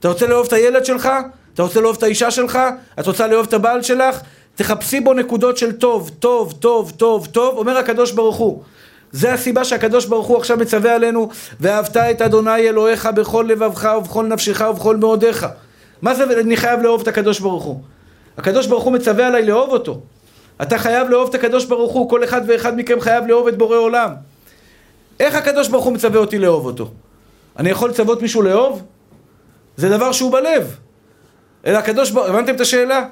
אתה רוצה לאהוב את הילד שלך? אתה רוצה לאהוב את האישה שלך? את רוצה לאהוב את הבעל שלך? תחפשי בו נקודות של טוב, טוב, טוב, טוב, טוב, אומר הקדוש ברוך הוא. זה הסיבה שהקדוש ברוך הוא עכשיו מצווה עלינו, ואהבת את אדוני אלוהיך בכל לבבך ובכל נפשך ובכל מאודיך. מה זה אני חייב לאהוב את הקדוש ברוך הוא? הקדוש ברוך הוא מצווה עליי לאהוב אותו. אתה חייב לאהוב את הקדוש ברוך הוא, כל אחד ואחד מכם חייב לאהוב את בורא עולם. איך הקדוש ברוך הוא מצווה אותי לאהוב אותו? אני יכול לצוות מישהו לאהוב? זה דבר שהוא בלב. אלא הקדוש ברוך הוא, הבנתם את השאלה?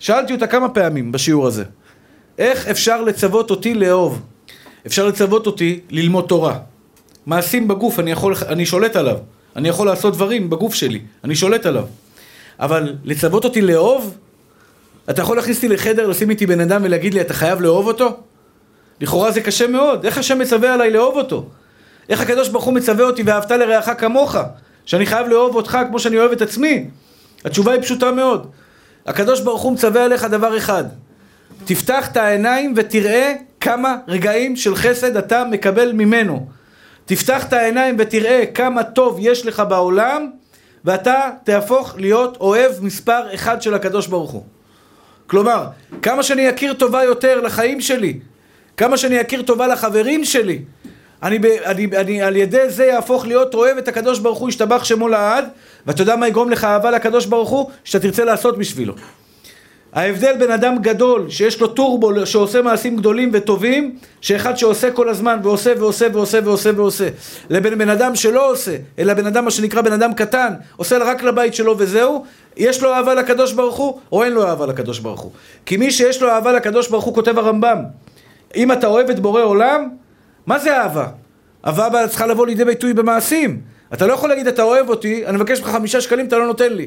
שאלתי אותה כמה פעמים בשיעור הזה. איך אפשר לצוות אותי לאהוב? אפשר לצוות אותי ללמוד תורה. מעשים בגוף, אני, יכול, אני שולט עליו. אני יכול לעשות דברים בגוף שלי, אני שולט עליו. אבל לצוות אותי לאהוב? אתה יכול להכניס אותי לחדר, לשים איתי בן אדם ולהגיד לי, אתה חייב לאהוב אותו? לכאורה זה קשה מאוד. איך השם מצווה עליי לאהוב אותו? איך הקדוש ברוך הוא מצווה אותי ואהבת לרעך כמוך? שאני חייב לאהוב אותך כמו שאני אוהב את עצמי? התשובה היא פשוטה מאוד. הקדוש ברוך הוא מצווה עליך דבר אחד. תפתח את העיניים ותראה כמה רגעים של חסד אתה מקבל ממנו. תפתח את העיניים ותראה כמה טוב יש לך בעולם ואתה תהפוך להיות אוהב מספר אחד של הקדוש ברוך הוא. כלומר, כמה שאני אכיר טובה יותר לחיים שלי, כמה שאני אכיר טובה לחברים שלי, אני, אני, אני על ידי זה יהפוך להיות אוהב את הקדוש ברוך הוא, ישתבח שמו לעד, ואתה יודע מה יגרום לך אהבה לקדוש ברוך הוא? שאתה תרצה לעשות בשבילו. ההבדל בין אדם גדול שיש לו טורבו שעושה מעשים גדולים וטובים שאחד שעושה כל הזמן ועושה ועושה ועושה ועושה ועושה לבין בן אדם שלא עושה אלא בן אדם מה שנקרא בן אדם קטן עושה רק לבית שלו וזהו יש לו אהבה לקדוש ברוך הוא או אין לו אהבה לקדוש ברוך הוא כי מי שיש לו אהבה לקדוש ברוך הוא כותב הרמב"ם אם אתה אוהב את בורא עולם מה זה אהבה? אהבה צריכה לבוא לידי ביטוי במעשים אתה לא יכול להגיד אתה אוהב אותי אני מבקש ממך חמישה שקלים אתה לא נותן לי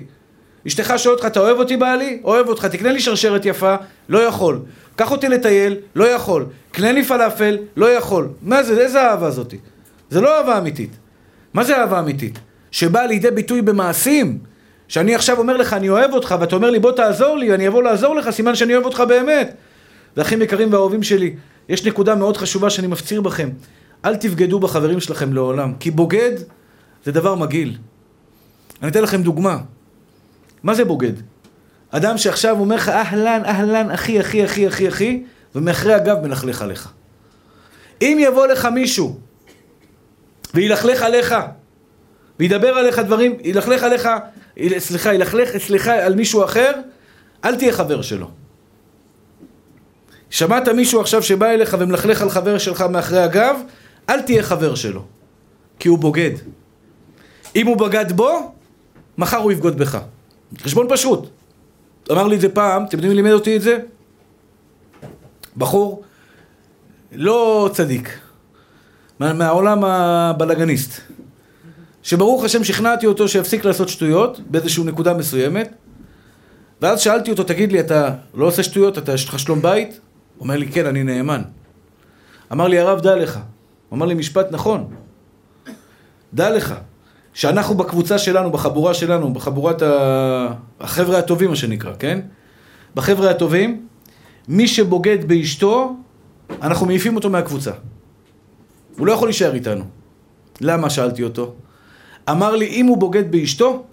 אשתך שואלת אותך, אתה אוהב אותי בעלי? אוהב אותך, תקנה לי שרשרת יפה? לא יכול. קח אותי לטייל? לא יכול. קנה לי פלאפל? לא יכול. מה זה, איזה אהבה זאתי? זה לא אהבה אמיתית. מה זה אהבה אמיתית? שבאה לידי ביטוי במעשים. שאני עכשיו אומר לך, אני אוהב אותך, ואתה אומר לי, בוא תעזור לי, אני אבוא לעזור לך, סימן שאני אוהב אותך באמת. ואחים יקרים ואהובים שלי, יש נקודה מאוד חשובה שאני מפציר בכם. אל תבגדו בחברים שלכם לעולם, כי בוגד זה דבר מגעיל. אני אתן לכם דוגמה. מה זה בוגד? אדם שעכשיו אומר לך אהלן, אהלן, אחי, אחי, אחי, אחי, אחי, ומאחרי הגב מלכלך עליך. אם יבוא לך מישהו וילכלך עליך, וידבר עליך דברים, ילכלך עליך, סליחה, ילכלך אצלך על מישהו אחר, אל תהיה חבר שלו. שמעת מישהו עכשיו שבא אליך ומלכלך על חבר שלך מאחרי הגב, אל תהיה חבר שלו, כי הוא בוגד. אם הוא בגד בו, מחר הוא יבגוד בך. חשבון פשוט. אמר לי את זה פעם, אתם יודעים מי לימד אותי את זה? בחור לא צדיק, מה, מהעולם הבלאגניסט, שברוך השם שכנעתי אותו שיפסיק לעשות שטויות באיזושהי נקודה מסוימת, ואז שאלתי אותו, תגיד לי, אתה לא עושה שטויות, אתה יש לך שלום בית? אומר לי, כן, אני נאמן. אמר לי, הרב, דע לך. הוא אמר לי משפט נכון. דע לך, שאנחנו בקבוצה שלנו, בחבורה שלנו, בחבורת החבר'ה הטובים, מה שנקרא, כן? בחבר'ה הטובים, מי שבוגד באשתו, אנחנו מעיפים אותו מהקבוצה. הוא לא יכול להישאר איתנו. למה? שאלתי אותו. אמר לי, אם הוא בוגד באשתו,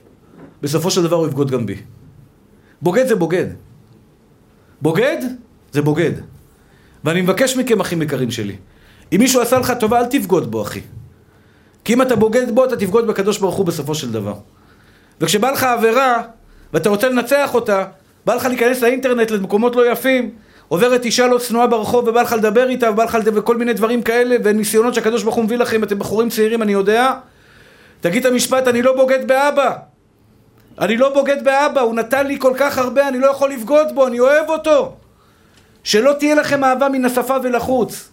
בסופו של דבר הוא יבגוד גם בי. בוגד זה בוגד. בוגד זה בוגד. ואני מבקש מכם, אחים יקרים שלי, אם מישהו עשה לך טובה, אל תבגוד בו, אחי. כי אם אתה בוגד בו, אתה תבגוד בקדוש ברוך הוא בסופו של דבר. וכשבא לך עבירה, ואתה רוצה לנצח אותה, בא לך להיכנס לאינטרנט למקומות לא יפים, עוברת אישה לא צנועה ברחוב ובא לך לדבר איתה, ובא לך לדבר כל מיני דברים כאלה, וניסיונות שהקדוש ברוך הוא מביא לכם, אתם בחורים צעירים, אני יודע, תגיד את המשפט, אני לא בוגד באבא. אני לא בוגד באבא, הוא נתן לי כל כך הרבה, אני לא יכול לבגוד בו, אני אוהב אותו. שלא תהיה לכם אהבה מן השפה ולחוץ.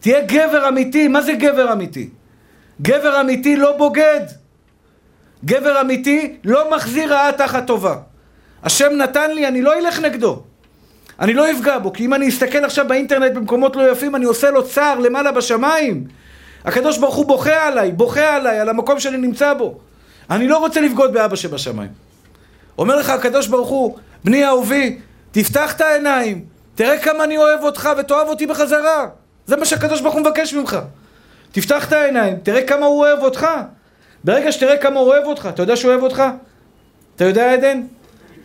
תהיה גבר אמיתי, מה זה גבר אמיתי? גבר אמיתי לא בוגד. גבר אמיתי לא מחזיר רעה תחת טובה. השם נתן לי, אני לא אלך נגדו. אני לא אפגע בו, כי אם אני אסתכל עכשיו באינטרנט במקומות לא יפים, אני עושה לו צער למעלה בשמיים. הקדוש ברוך הוא בוכה עליי, בוכה עליי, על המקום שאני נמצא בו. אני לא רוצה לבגוד באבא שבשמיים. אומר לך הקדוש ברוך הוא, בני אהובי, תפתח את העיניים, תראה כמה אני אוהב אותך ותאהב אותי בחזרה. זה מה שהקדוש ברוך הוא מבקש ממך. תפתח את העיניים, תראה כמה הוא אוהב אותך. ברגע שתראה כמה הוא אוהב אותך, אתה יודע שהוא אוהב אותך? אתה יודע עדן?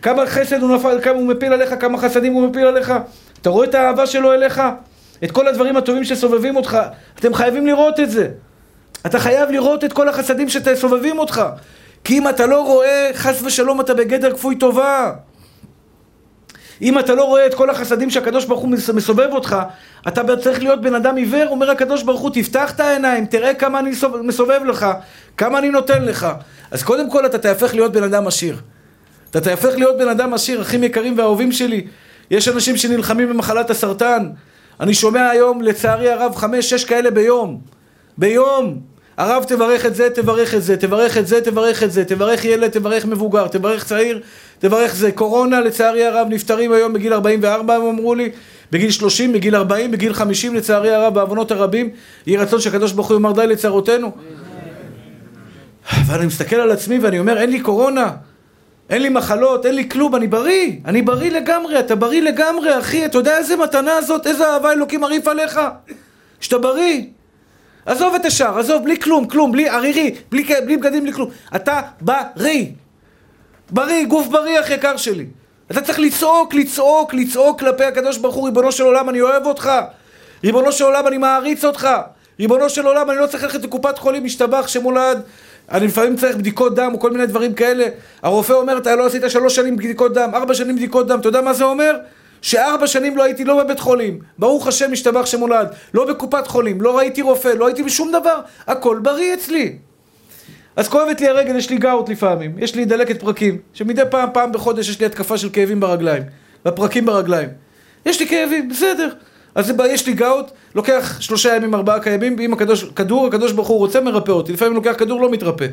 כמה חסד הוא נפל, כמה הוא מפיל עליך, כמה חסדים הוא מפיל עליך. אתה רואה את האהבה שלו אליך? את כל הדברים הטובים שסובבים אותך. אתם חייבים לראות את זה. אתה חייב לראות את כל החסדים שסובבים אותך. כי אם אתה לא רואה, חס ושלום אתה בגדר כפוי טובה. אם אתה לא רואה את כל החסדים שהקדוש ברוך הוא מסובב אותך, אתה צריך להיות בן אדם עיוור, אומר הקדוש ברוך הוא, תפתח את העיניים, תראה כמה אני מסובב לך, כמה אני נותן לך. אז קודם כל אתה תהפך להיות בן אדם עשיר. אתה תהפך להיות בן אדם עשיר, אחים יקרים ואהובים שלי. יש אנשים שנלחמים במחלת הסרטן. אני שומע היום, לצערי הרב, חמש, שש כאלה ביום. ביום. הרב תברך את זה, תברך את זה, תברך את זה, תברך את זה, תברך ילד, תברך מבוגר, תברך צעיר, תברך זה. קורונה, לצערי הרב, נפטרים היום בגיל 44, הם אמרו לי, בגיל 30, בגיל 40, בגיל 50, לצערי הרב, בעוונות הרבים. יהי רצון שהקדוש ברוך הוא יאמר די לצרותינו. ואני מסתכל על עצמי ואני אומר, אין לי קורונה. אין לי מחלות, אין לי כלום, אני בריא, אני בריא לגמרי, אתה בריא לגמרי, אחי, אתה יודע איזה מתנה זאת, איזה אהבה אלוקים מרעיף עליך? שאתה בריא. עזוב את השאר, עזוב, בלי כלום, כלום, בלי ערירי, בלי, בלי בגדים, בלי כלום. אתה בריא. בריא, גוף בריא, אח יקר שלי. אתה צריך לצעוק, לצעוק, לצעוק כלפי הקדוש ברוך הוא, ריבונו של עולם, אני אוהב אותך. ריבונו של עולם, אני מעריץ אותך. ריבונו של עולם, אני לא צריך ללכת לקופת חולים, משתבח שמולד. אני לפעמים צריך בדיקות דם או כל מיני דברים כאלה. הרופא אומר, אתה לא עשית שלוש שנים בדיקות דם, ארבע שנים בדיקות דם. אתה יודע מה זה אומר? שארבע שנים לא הייתי לא בבית חולים. ברוך השם, משתבח שמולד. לא בקופת חולים, לא ראיתי רופא, לא הייתי בשום דבר. הכל בריא אצלי. אז כואבת לי הרגל, יש לי גאוט לפעמים. יש לי דלקת פרקים. שמדי פעם, פעם בחודש יש לי התקפה של כאבים ברגליים. בפרקים ברגליים. יש לי כאבים, בסדר. אז יש לי גאוט, לוקח שלושה ימים, ארבעה קיימים, ואם הקדוש, כדור, הקדוש ברוך הוא רוצה, מרפא אותי. לפעמים לוקח כדור, לא מתרפא.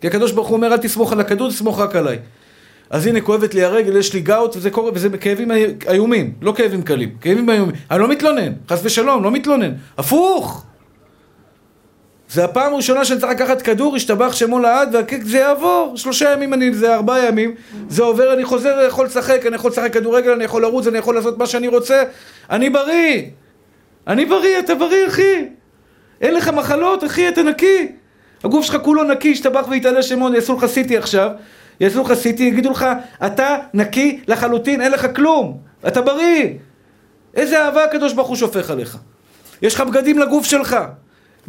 כי הקדוש ברוך הוא אומר, אל תסמוך על הכדור, תסמוך רק עליי. אז הנה, כואבת לי הרגל, יש לי גאוט, וזה קורה, וזה כאבים איומים, לא כאבים קלים, כאבים איומים. אני לא מתלונן, חס ושלום, לא מתלונן. הפוך! זה הפעם הראשונה שאני צריך לקחת כדור, השתבח שמו לעד, וזה יעבור. שלושה ימים, אני, זה ארבעה ימים, זה עובר, אני חוזר, אני יכול לשחק, אני יכול לשחק כדורגל, אני יכול לרוץ, אני יכול לעשות מה שאני רוצה. אני בריא! אני בריא, אתה בריא, אחי! אין לך מחלות, אחי, אתה נקי! הגוף שלך כולו נקי, השתבח והתעלה שמות, יעשו לך סיטי עכשיו, יעשו לך סיטי, יגידו לך, אתה נקי לחלוטין, אין לך כלום, אתה בריא! איזה אהבה הקדוש ברוך הוא שופך עליך. יש לך בגדים לגוף שלך.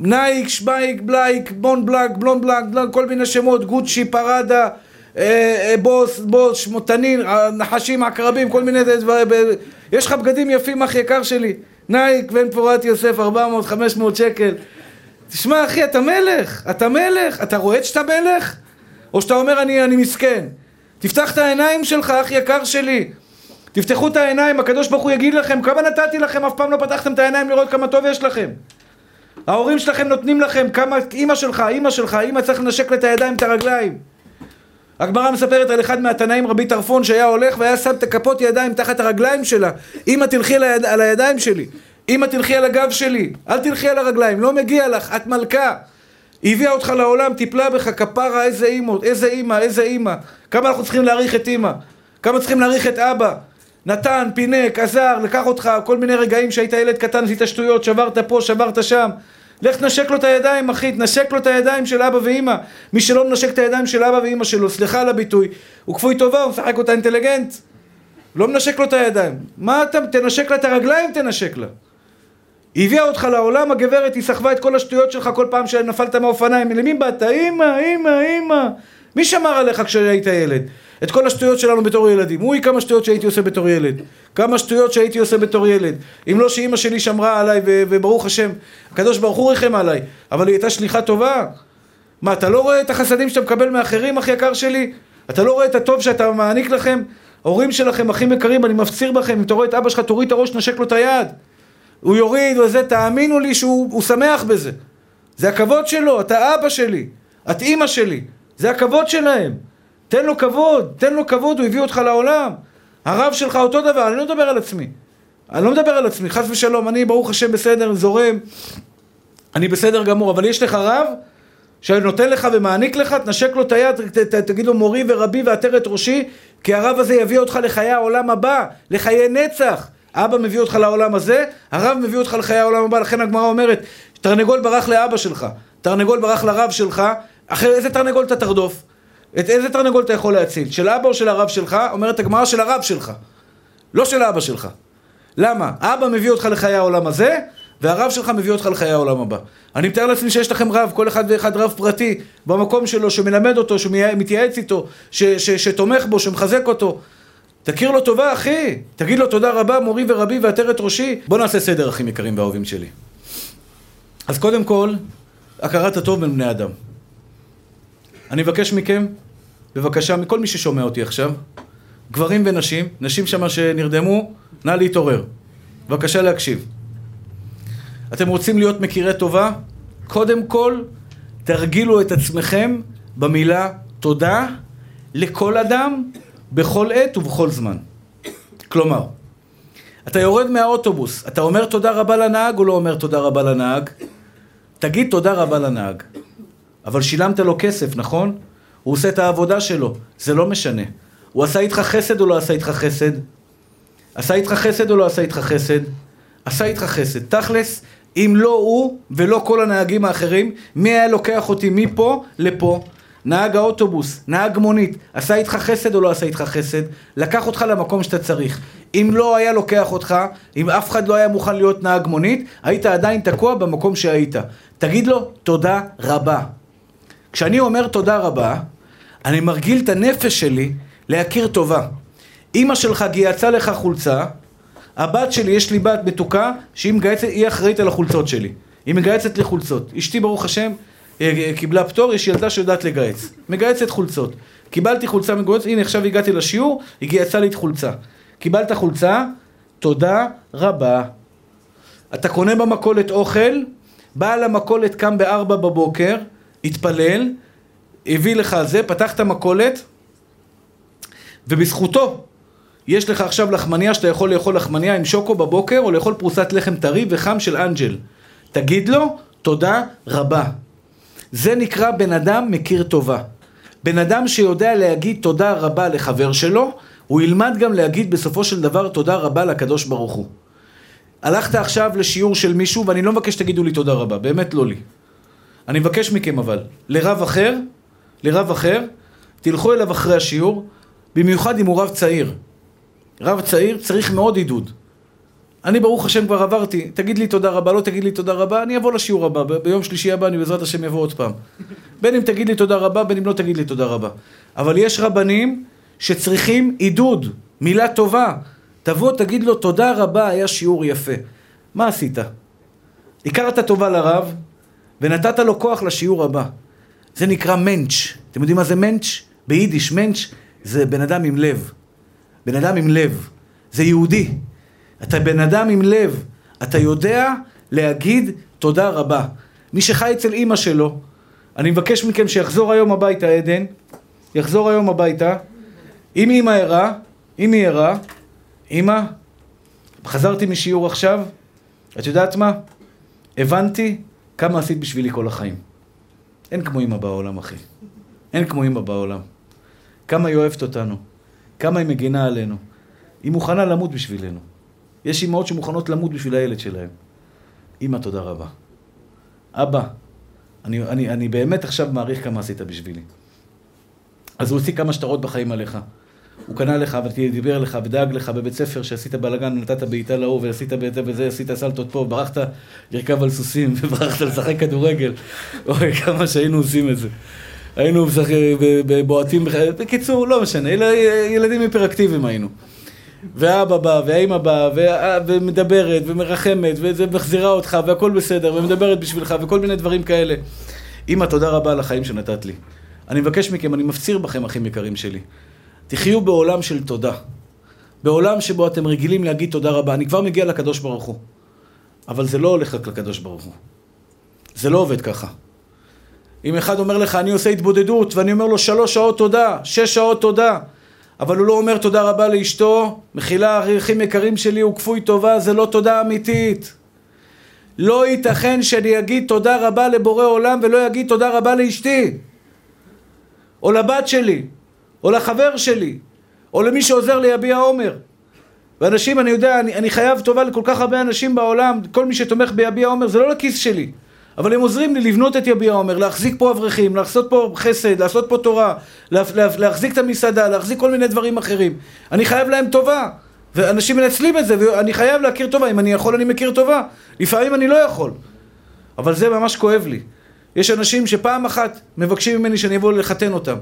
נייק, שמייק, בלייק, בון בלאק, בלון בלאק, כל מיני שמות, גוצ'י, פראדה, אה, אה, בוס, בוס, שמותנין, נחשים, עקרבים, כל מיני דברים. יש לך בגדים יפים, אח יקר שלי. נייק, בן פורת יוסף, 400, 500 שקל. תשמע, אחי, אתה מלך, אתה מלך. אתה רואה שאתה מלך? או שאתה אומר, אני, אני מסכן. תפתח את העיניים שלך, אח יקר שלי. תפתחו את העיניים, הקדוש ברוך הוא יגיד לכם, כמה נתתי לכם, אף פעם לא פתחתם את העיניים לראות כמה טוב יש לכם. ההורים שלכם נותנים לכם כמה, אימא שלך, אימא שלך, אימא צריך לנשק לה את הידיים, את הרגליים. הגמרא מספרת על אחד מהתנאים, רבי טרפון, שהיה הולך והיה שם את הכפות ידיים תחת הרגליים שלה. אמא תלכי על, היד, על הידיים שלי, אמא תלכי על הגב שלי, אל תלכי על הרגליים, לא מגיע לך, את מלכה. היא הביאה אותך לעולם, טיפלה בך, כפרה, איזה אימא, איזה אימא, איזה אימא. כמה אנחנו צריכים להעריך את אימא, כמה צריכים להעריך את אבא. נתן, פינק, עזר, לקח אותך, כל מיני רגעים שהיית ילד קטן, עשית שטויות, שברת פה, שברת שם. לך תנשק לו את הידיים, אחי, תנשק לו את הידיים של אבא ואימא. מי שלא מנשק את הידיים של אבא ואימא שלו, סליחה על הביטוי, הוא כפוי טובה, הוא משחק אותה אינטליגנט. לא מנשק לו את הידיים. מה אתה, תנשק לה את הרגליים, תנשק לה. היא הביאה אותך לעולם, הגברת, היא סחבה את כל השטויות שלך כל פעם שנפלת מהאופניים. למי באת? אימא, אימא, אימא. מי שמר עליך כשהיית ילד? את כל השטויות שלנו בתור ילדים. אוי, כמה שטויות שהייתי עושה בתור ילד. כמה שטויות שהייתי עושה בתור ילד. אם לא שאימא שלי שמרה עליי, וברוך השם, הקדוש ברוך הוא ריחם עליי, אבל היא הייתה שליחה טובה. מה, אתה לא רואה את החסדים שאתה מקבל מאחרים, אח יקר שלי? אתה לא רואה את הטוב שאתה מעניק לכם? ההורים שלכם, אחים יקרים, אני מפציר בכם, אם אתה רואה את אבא שלך, תוריד את הראש, נשק לו את היד. הוא יוריד וזה, תאמינו לי שהוא שמח בזה. זה הכבוד שלו, אתה אבא שלי, את אימא שלי, זה הכבוד שלהם. תן לו כבוד, תן לו כבוד, הוא הביא אותך לעולם. הרב שלך אותו דבר, אני לא מדבר על עצמי. אני לא מדבר על עצמי, חס ושלום, אני ברוך השם בסדר, זורם, אני בסדר גמור, אבל יש לך רב שנותן לך ומעניק לך, תנשק לו את היד, ת, ת, תגיד לו מורי ורבי ועטרת ראשי, כי הרב הזה יביא אותך לחיי העולם הבא, לחיי נצח. אבא מביא אותך לעולם הזה, הרב מביא אותך לחיי העולם הבא, לכן הגמרא אומרת, תרנגול ברח לאבא שלך, תרנגול ברח לרב שלך, אחרי איזה תרנגול אתה תרדוף? את איזה תרנגול אתה יכול להציל? של אבא או של הרב שלך? אומרת הגמרא של הרב שלך. לא של אבא שלך. למה? אבא מביא אותך לחיי העולם הזה, והרב שלך מביא אותך לחיי העולם הבא. אני מתאר לעצמי שיש לכם רב, כל אחד ואחד רב פרטי, במקום שלו, שמלמד אותו, שמתייעץ איתו, ש- ש- שתומך בו, שמחזק אותו. תכיר לו טובה, אחי. תגיד לו תודה רבה, מורי ורבי ועטרת ראשי. בוא נעשה סדר, אחים יקרים ואהובים שלי. אז קודם כל, הכרת הטוב בין בני אדם. אני מבקש מכם, בבקשה, מכל מי ששומע אותי עכשיו, גברים ונשים, נשים שמה שנרדמו, נא להתעורר. בבקשה להקשיב. אתם רוצים להיות מכירי טובה? קודם כל, תרגילו את עצמכם במילה תודה לכל אדם, בכל עת ובכל זמן. כלומר, אתה יורד מהאוטובוס, אתה אומר תודה רבה לנהג או לא אומר תודה רבה לנהג? תגיד תודה רבה לנהג. אבל שילמת לו כסף, נכון? הוא עושה את העבודה שלו, זה לא משנה. הוא עשה איתך חסד או לא עשה איתך חסד? עשה איתך חסד או לא עשה איתך חסד? עשה איתך חסד. תכלס, אם לא הוא ולא כל הנהגים האחרים, מי היה לוקח אותי מפה לפה? נהג האוטובוס, נהג מונית, עשה איתך חסד או לא עשה איתך חסד? לקח אותך למקום שאתה צריך. אם לא היה לוקח אותך, אם אף אחד לא היה מוכן להיות נהג מונית, היית עדיין תקוע במקום שהיית. תגיד לו תודה רבה. כשאני אומר תודה רבה, אני מרגיל את הנפש שלי להכיר טובה. אימא שלך גייצה לך חולצה, הבת שלי, יש לי בת מתוקה, שהיא מגייצת, היא אחראית על החולצות שלי. היא מגייצת לי חולצות. אשתי, ברוך השם, אה, קיבלה פטור, יש ילדה שיודעת לגייץ. מגייצת חולצות. קיבלתי חולצה מגויצת, הנה עכשיו הגעתי לשיעור, היא גייצה לי את חולצה. קיבלת חולצה, תודה רבה. אתה קונה במכולת אוכל, בעל המכולת קם בארבע בבוקר, התפלל, הביא לך זה, פתח את המכולת, ובזכותו יש לך עכשיו לחמניה שאתה יכול לאכול לחמניה עם שוקו בבוקר, או לאכול פרוסת לחם טרי וחם של אנג'ל. תגיד לו, תודה רבה. זה נקרא בן אדם מכיר טובה. בן אדם שיודע להגיד תודה רבה לחבר שלו, הוא ילמד גם להגיד בסופו של דבר תודה רבה לקדוש ברוך הוא. הלכת עכשיו לשיעור של מישהו, ואני לא מבקש שתגידו לי תודה רבה, באמת לא לי. אני מבקש מכם אבל, לרב אחר, לרב אחר, תלכו אליו אחרי השיעור, במיוחד אם הוא רב צעיר. רב צעיר צריך מאוד עידוד. אני ברוך השם כבר עברתי, תגיד לי תודה רבה, לא תגיד לי תודה רבה, אני אבוא לשיעור הבא, ביום שלישי הבא אני בעזרת השם אבוא עוד פעם. בין אם תגיד לי תודה רבה, בין אם לא תגיד לי תודה רבה. אבל יש רבנים שצריכים עידוד, מילה טובה. תבוא, תגיד לו תודה רבה, היה שיעור יפה. מה עשית? הכרת טובה לרב, ונתת לו כוח לשיעור הבא. זה נקרא מענץ'. אתם יודעים מה זה מענץ'? ביידיש מענץ' זה בן אדם עם לב. בן אדם עם לב. זה יהודי. אתה בן אדם עם לב. אתה יודע להגיד תודה רבה. מי שחי אצל אימא שלו, אני מבקש מכם שיחזור היום הביתה, עדן. יחזור היום הביתה. אם אימא ערה, אם היא ערה, אימא, חזרתי משיעור עכשיו, את יודעת מה? הבנתי כמה עשית בשבילי כל החיים. אין כמו אימא בעולם, אחי. אין כמו אימא בעולם. כמה היא אוהבת אותנו. כמה היא מגינה עלינו. היא מוכנה למות בשבילנו. יש אימהות שמוכנות למות בשביל הילד שלהם. אימא, תודה רבה. אבא, אני, אני, אני באמת עכשיו מעריך כמה עשית בשבילי. אז הוא הוציא כמה שטרות בחיים עליך. הוא קנה לך ודיבר לך ודאג לך בבית ספר שעשית בלאגן ונתת בעיטה להוא ועשית בזה וזה, עשית סלטות פה, ברחת לרכב על סוסים וברחת לשחק כדורגל. אוי, כמה שהיינו עושים את זה. היינו בועטים, בקיצור, לא משנה, ילדים היפראקטיביים היינו. ואבא בא, והאימא באה, ומדברת, ומרחמת, ומחזירה אותך, והכל בסדר, ומדברת בשבילך, וכל מיני דברים כאלה. אימא, תודה רבה על החיים שנתת לי. אני מבקש מכם, אני מפציר בכם, אחים יקרים שלי. תחיו בעולם של תודה. בעולם שבו אתם רגילים להגיד תודה רבה. אני כבר מגיע לקדוש ברוך הוא. אבל זה לא הולך רק לקדוש ברוך הוא. זה לא עובד ככה. אם אחד אומר לך, אני עושה התבודדות, ואני אומר לו שלוש שעות תודה, שש שעות תודה, אבל הוא לא אומר תודה רבה לאשתו, מחילה, אחים יקרים שלי, הוא כפוי טובה, זה לא תודה אמיתית. לא ייתכן שאני אגיד תודה רבה לבורא עולם ולא אגיד תודה רבה לאשתי. או לבת שלי, או לחבר שלי, או למי שעוזר לי יביע עומר. ואנשים, אני יודע, אני, אני חייב טובה לכל כך הרבה אנשים בעולם, כל מי שתומך ביביע עומר זה לא לכיס שלי. אבל הם עוזרים לי לבנות את יביע עומר, להחזיק פה אברכים, לעשות פה חסד, לעשות פה תורה, לה, לה, להחזיק את המסעדה, להחזיק כל מיני דברים אחרים. אני חייב להם טובה. ואנשים מנצלים את זה, ואני חייב להכיר טובה. אם אני יכול, אני מכיר טובה. לפעמים אני לא יכול. אבל זה ממש כואב לי. יש אנשים שפעם אחת מבקשים ממני שאני אבוא לחתן אותם.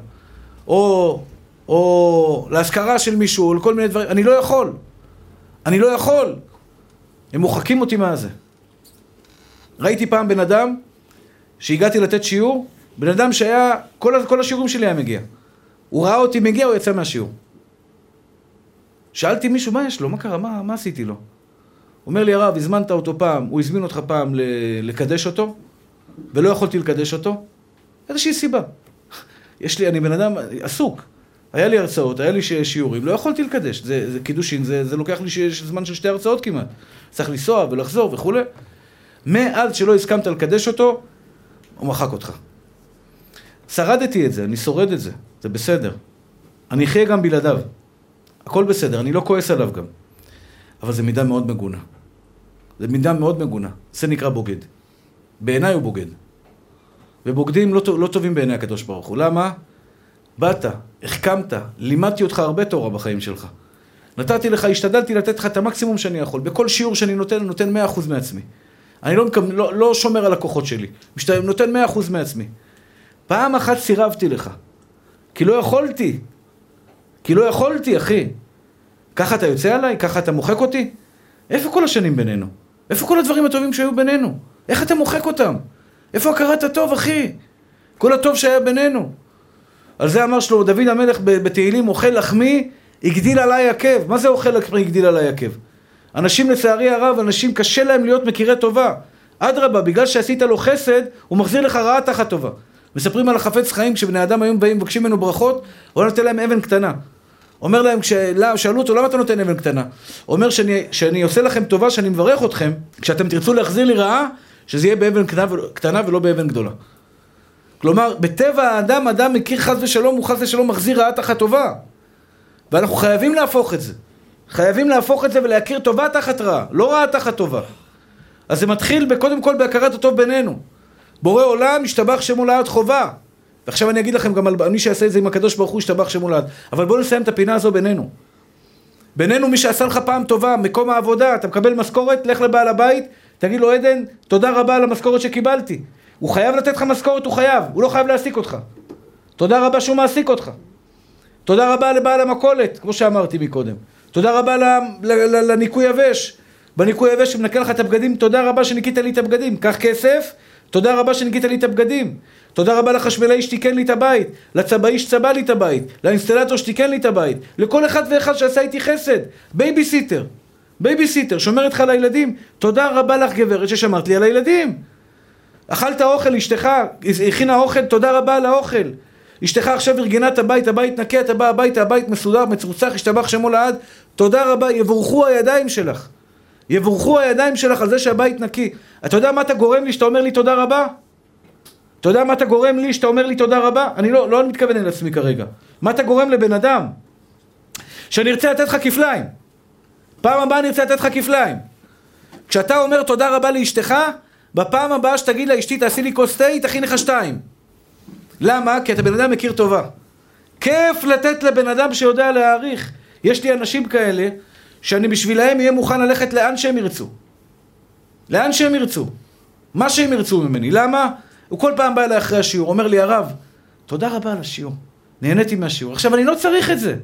או, או להשכרה של מישהו, או לכל מיני דברים. אני לא יכול. אני לא יכול. הם מוחקים אותי מה זה. ראיתי פעם בן אדם, שהגעתי לתת שיעור, בן אדם שהיה, כל, כל השיעורים שלי היה מגיע. הוא ראה אותי מגיע, הוא יצא מהשיעור. שאלתי מישהו, מה יש לו? מה קרה? מה, מה עשיתי לו? אומר לי, הרב, הזמנת אותו פעם, הוא הזמין אותך פעם לקדש אותו, ולא יכולתי לקדש אותו? איזושהי סיבה. יש לי, אני בן אדם עסוק. היה לי הרצאות, היה לי שיעורים, לא יכולתי לקדש. זה, זה קידושין, זה, זה לוקח לי שיש זמן של שתי הרצאות כמעט. צריך לנסוע ולחזור וכולי. מאז שלא הסכמת לקדש אותו, הוא מחק אותך. שרדתי את זה, אני שורד את זה, זה בסדר. אני אחיה גם בלעדיו. הכל בסדר, אני לא כועס עליו גם. אבל זו מידה מאוד מגונה. זו מידה מאוד מגונה. זה נקרא בוגד. בעיניי הוא בוגד. ובוגדים לא, לא טובים בעיני הקדוש ברוך הוא. למה? באת, החכמת, לימדתי אותך הרבה תורה בחיים שלך. נתתי לך, השתדלתי לתת לך את המקסימום שאני יכול. בכל שיעור שאני נותן, אני נותן 100% מעצמי. אני לא, לא, לא שומר על הכוחות שלי. משת... נותן 100% מעצמי. פעם אחת סירבתי לך. כי לא יכולתי. כי לא יכולתי, אחי. ככה אתה יוצא עליי? ככה אתה מוחק אותי? איפה כל השנים בינינו? איפה כל הדברים הטובים שהיו בינינו? איך אתה מוחק אותם? איפה הכרת הטוב, אחי? כל הטוב שהיה בינינו. על זה אמר שלמה דוד המלך בתהילים, אוכל לחמי, הגדיל עליי עקב. מה זה אוכל לחמי, הגדיל עליי עקב? אנשים לצערי הרב, אנשים קשה להם להיות מכירי טובה. אדרבה, בגלל שעשית לו חסד, הוא מחזיר לך רעה תחת טובה. מספרים על החפץ חיים, כשבני אדם היו באים ומבקשים ממנו ברכות, הוא נותן להם אבן קטנה. אומר להם, כששאלו אותו, למה אתה נותן אבן קטנה? אומר שאני, שאני עושה לכם טובה, שאני מברך אתכם, כשאתם תרצו להחזיר לי רעה, שזה יהיה באבן קטנה ולא באבן גדולה. כלומר, בטבע האדם, אדם מכיר חס ושלום, הוא חס ושלום מחזיר רעה תחת טובה. ואנחנו חייבים להפוך את זה. חייבים להפוך את זה ולהכיר טובה תחת רעה, לא רעה תחת טובה. אז זה מתחיל קודם כל בהכרת הטוב בינינו. בורא עולם, השתבח שמו לעד חובה. ועכשיו אני אגיד לכם גם על מי שיעשה את זה עם הקדוש ברוך הוא, השתבח שמו לעד. אבל בואו נסיים את הפינה הזו בינינו. בינינו מי שעשה לך פעם טובה, מקום העבודה, אתה מקבל משכורת, לך לבעל הבית, תגיד לו עדן, תודה רבה על המשכורת שקיבלתי. הוא חייב לתת לך משכורת, הוא חייב, הוא לא חייב להעסיק אותך. תודה רבה שהוא מעסיק אותך. תודה רבה לבעל המכולת, כמו שאמרתי מקודם. תודה רבה לניקוי יבש. בניקוי יבש שמנקה לך את הבגדים, תודה רבה שניקית לי את הבגדים. קח כסף, תודה רבה שניקית לי את הבגדים. תודה רבה לחשמלאי שתיקן לי את הבית, לצבעי שצבע לי את הבית, לאינסטלטור שתיקן לי את הבית, לכל אחד ואחד שעשה איתי חסד. בייביסיטר. בייביסיטר, שומר איתך על הילדים. תודה רבה לך גברת ששמרת לי על הילדים. אכלת אוכל, אשתך הכינה אוכל, תודה רבה על האוכל. אשתך עכשיו ארגנה את הבית, הבית נקי, אתה בא הביתה, הבית מסודר, מצרוצח, השתבח שמו לעד, תודה רבה, יבורכו הידיים שלך. יבורכו הידיים שלך על זה שהבית נקי. אתה יודע מה אתה גורם לי שאתה אומר לי תודה רבה? אתה יודע מה אתה גורם לי שאתה אומר לי תודה רבה? אני לא, לא מתכוון אל עצמי כרגע. מה אתה גורם לבן אדם? שאני ארצה לתת לך כפליים. פעם הבאה אני ארצה לתת לך כפליים. כשאתה אומר תודה רבה לאשתך, בפעם הבאה שתגיד לאשתי תעשי לי כוס תה, היא תכין לך שתיים. למה? כי אתה בן אדם מכיר טובה. כיף לתת לבן אדם שיודע להעריך. יש לי אנשים כאלה, שאני בשבילהם אהיה מוכן ללכת לאן שהם ירצו. לאן שהם ירצו. מה שהם ירצו ממני. למה? הוא כל פעם בא אליי אחרי השיעור, אומר לי, הרב, תודה רבה על השיעור. נהניתי מהשיעור. עכשיו, אני לא צריך את זה.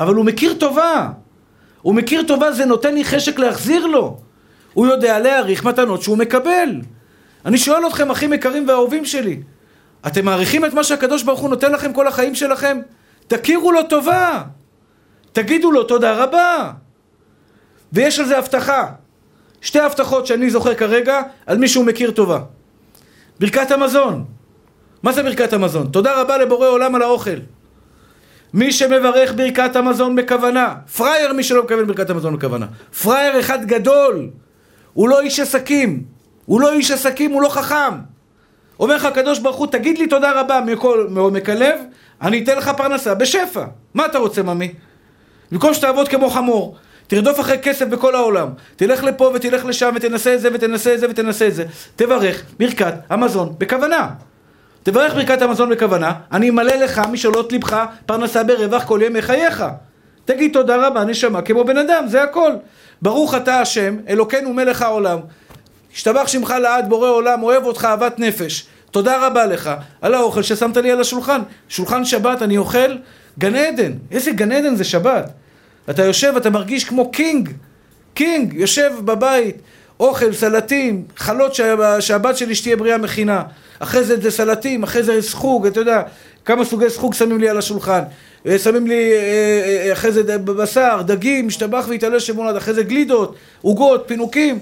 אבל הוא מכיר טובה. הוא מכיר טובה, זה נותן לי חשק להחזיר לו. הוא יודע להעריך מתנות שהוא מקבל. אני שואל אתכם, אחים יקרים ואהובים שלי, אתם מעריכים את מה שהקדוש ברוך הוא נותן לכם כל החיים שלכם? תכירו לו טובה. תגידו לו תודה רבה. ויש על זה הבטחה. שתי הבטחות שאני זוכר כרגע על מי שהוא מכיר טובה. ברכת המזון. מה זה ברכת המזון? תודה רבה לבורא עולם על האוכל. מי שמברך ברכת המזון בכוונה, פראייר מי שלא מקבל ברכת המזון בכוונה, פראייר אחד גדול, הוא לא איש עסקים, הוא לא איש עסקים, הוא לא חכם. אומר לך הקדוש ברוך הוא, תגיד לי תודה רבה מכל, מעומק הלב, אני אתן לך פרנסה בשפע. מה אתה רוצה, ממי? במקום שתעבוד כמו חמור, תרדוף אחרי כסף בכל העולם, תלך לפה ותלך לשם ותנסה את זה ותנסה את זה ותנסה את זה, תברך ברכת המזון בכוונה. תברך ברכת המזון בכוונה, אני אמלא לך משאלות לבך פרנסה ברווח כל ימי חייך. תגיד תודה רבה נשמה כמו בן אדם, זה הכל. ברוך אתה השם, אלוקינו מלך העולם. השתבח שמך לעד בורא עולם, אוהב אותך אהבת נפש. תודה רבה לך על האוכל ששמת לי על השולחן. שולחן שבת אני אוכל, גן עדן. איזה גן עדן זה שבת. אתה יושב, אתה מרגיש כמו king. king, יושב בבית, אוכל, סלטים, חלות שהבת שלי שתהיה בריאה מכינה. אחרי זה זה סלטים, אחרי זה סחוג, אתה יודע, כמה סוגי סחוג שמים לי על השולחן. אה, שמים לי אה, אה, אחרי זה בשר, דגים, משתבח והתעלה שמולד, אחרי זה גלידות, עוגות, פינוקים.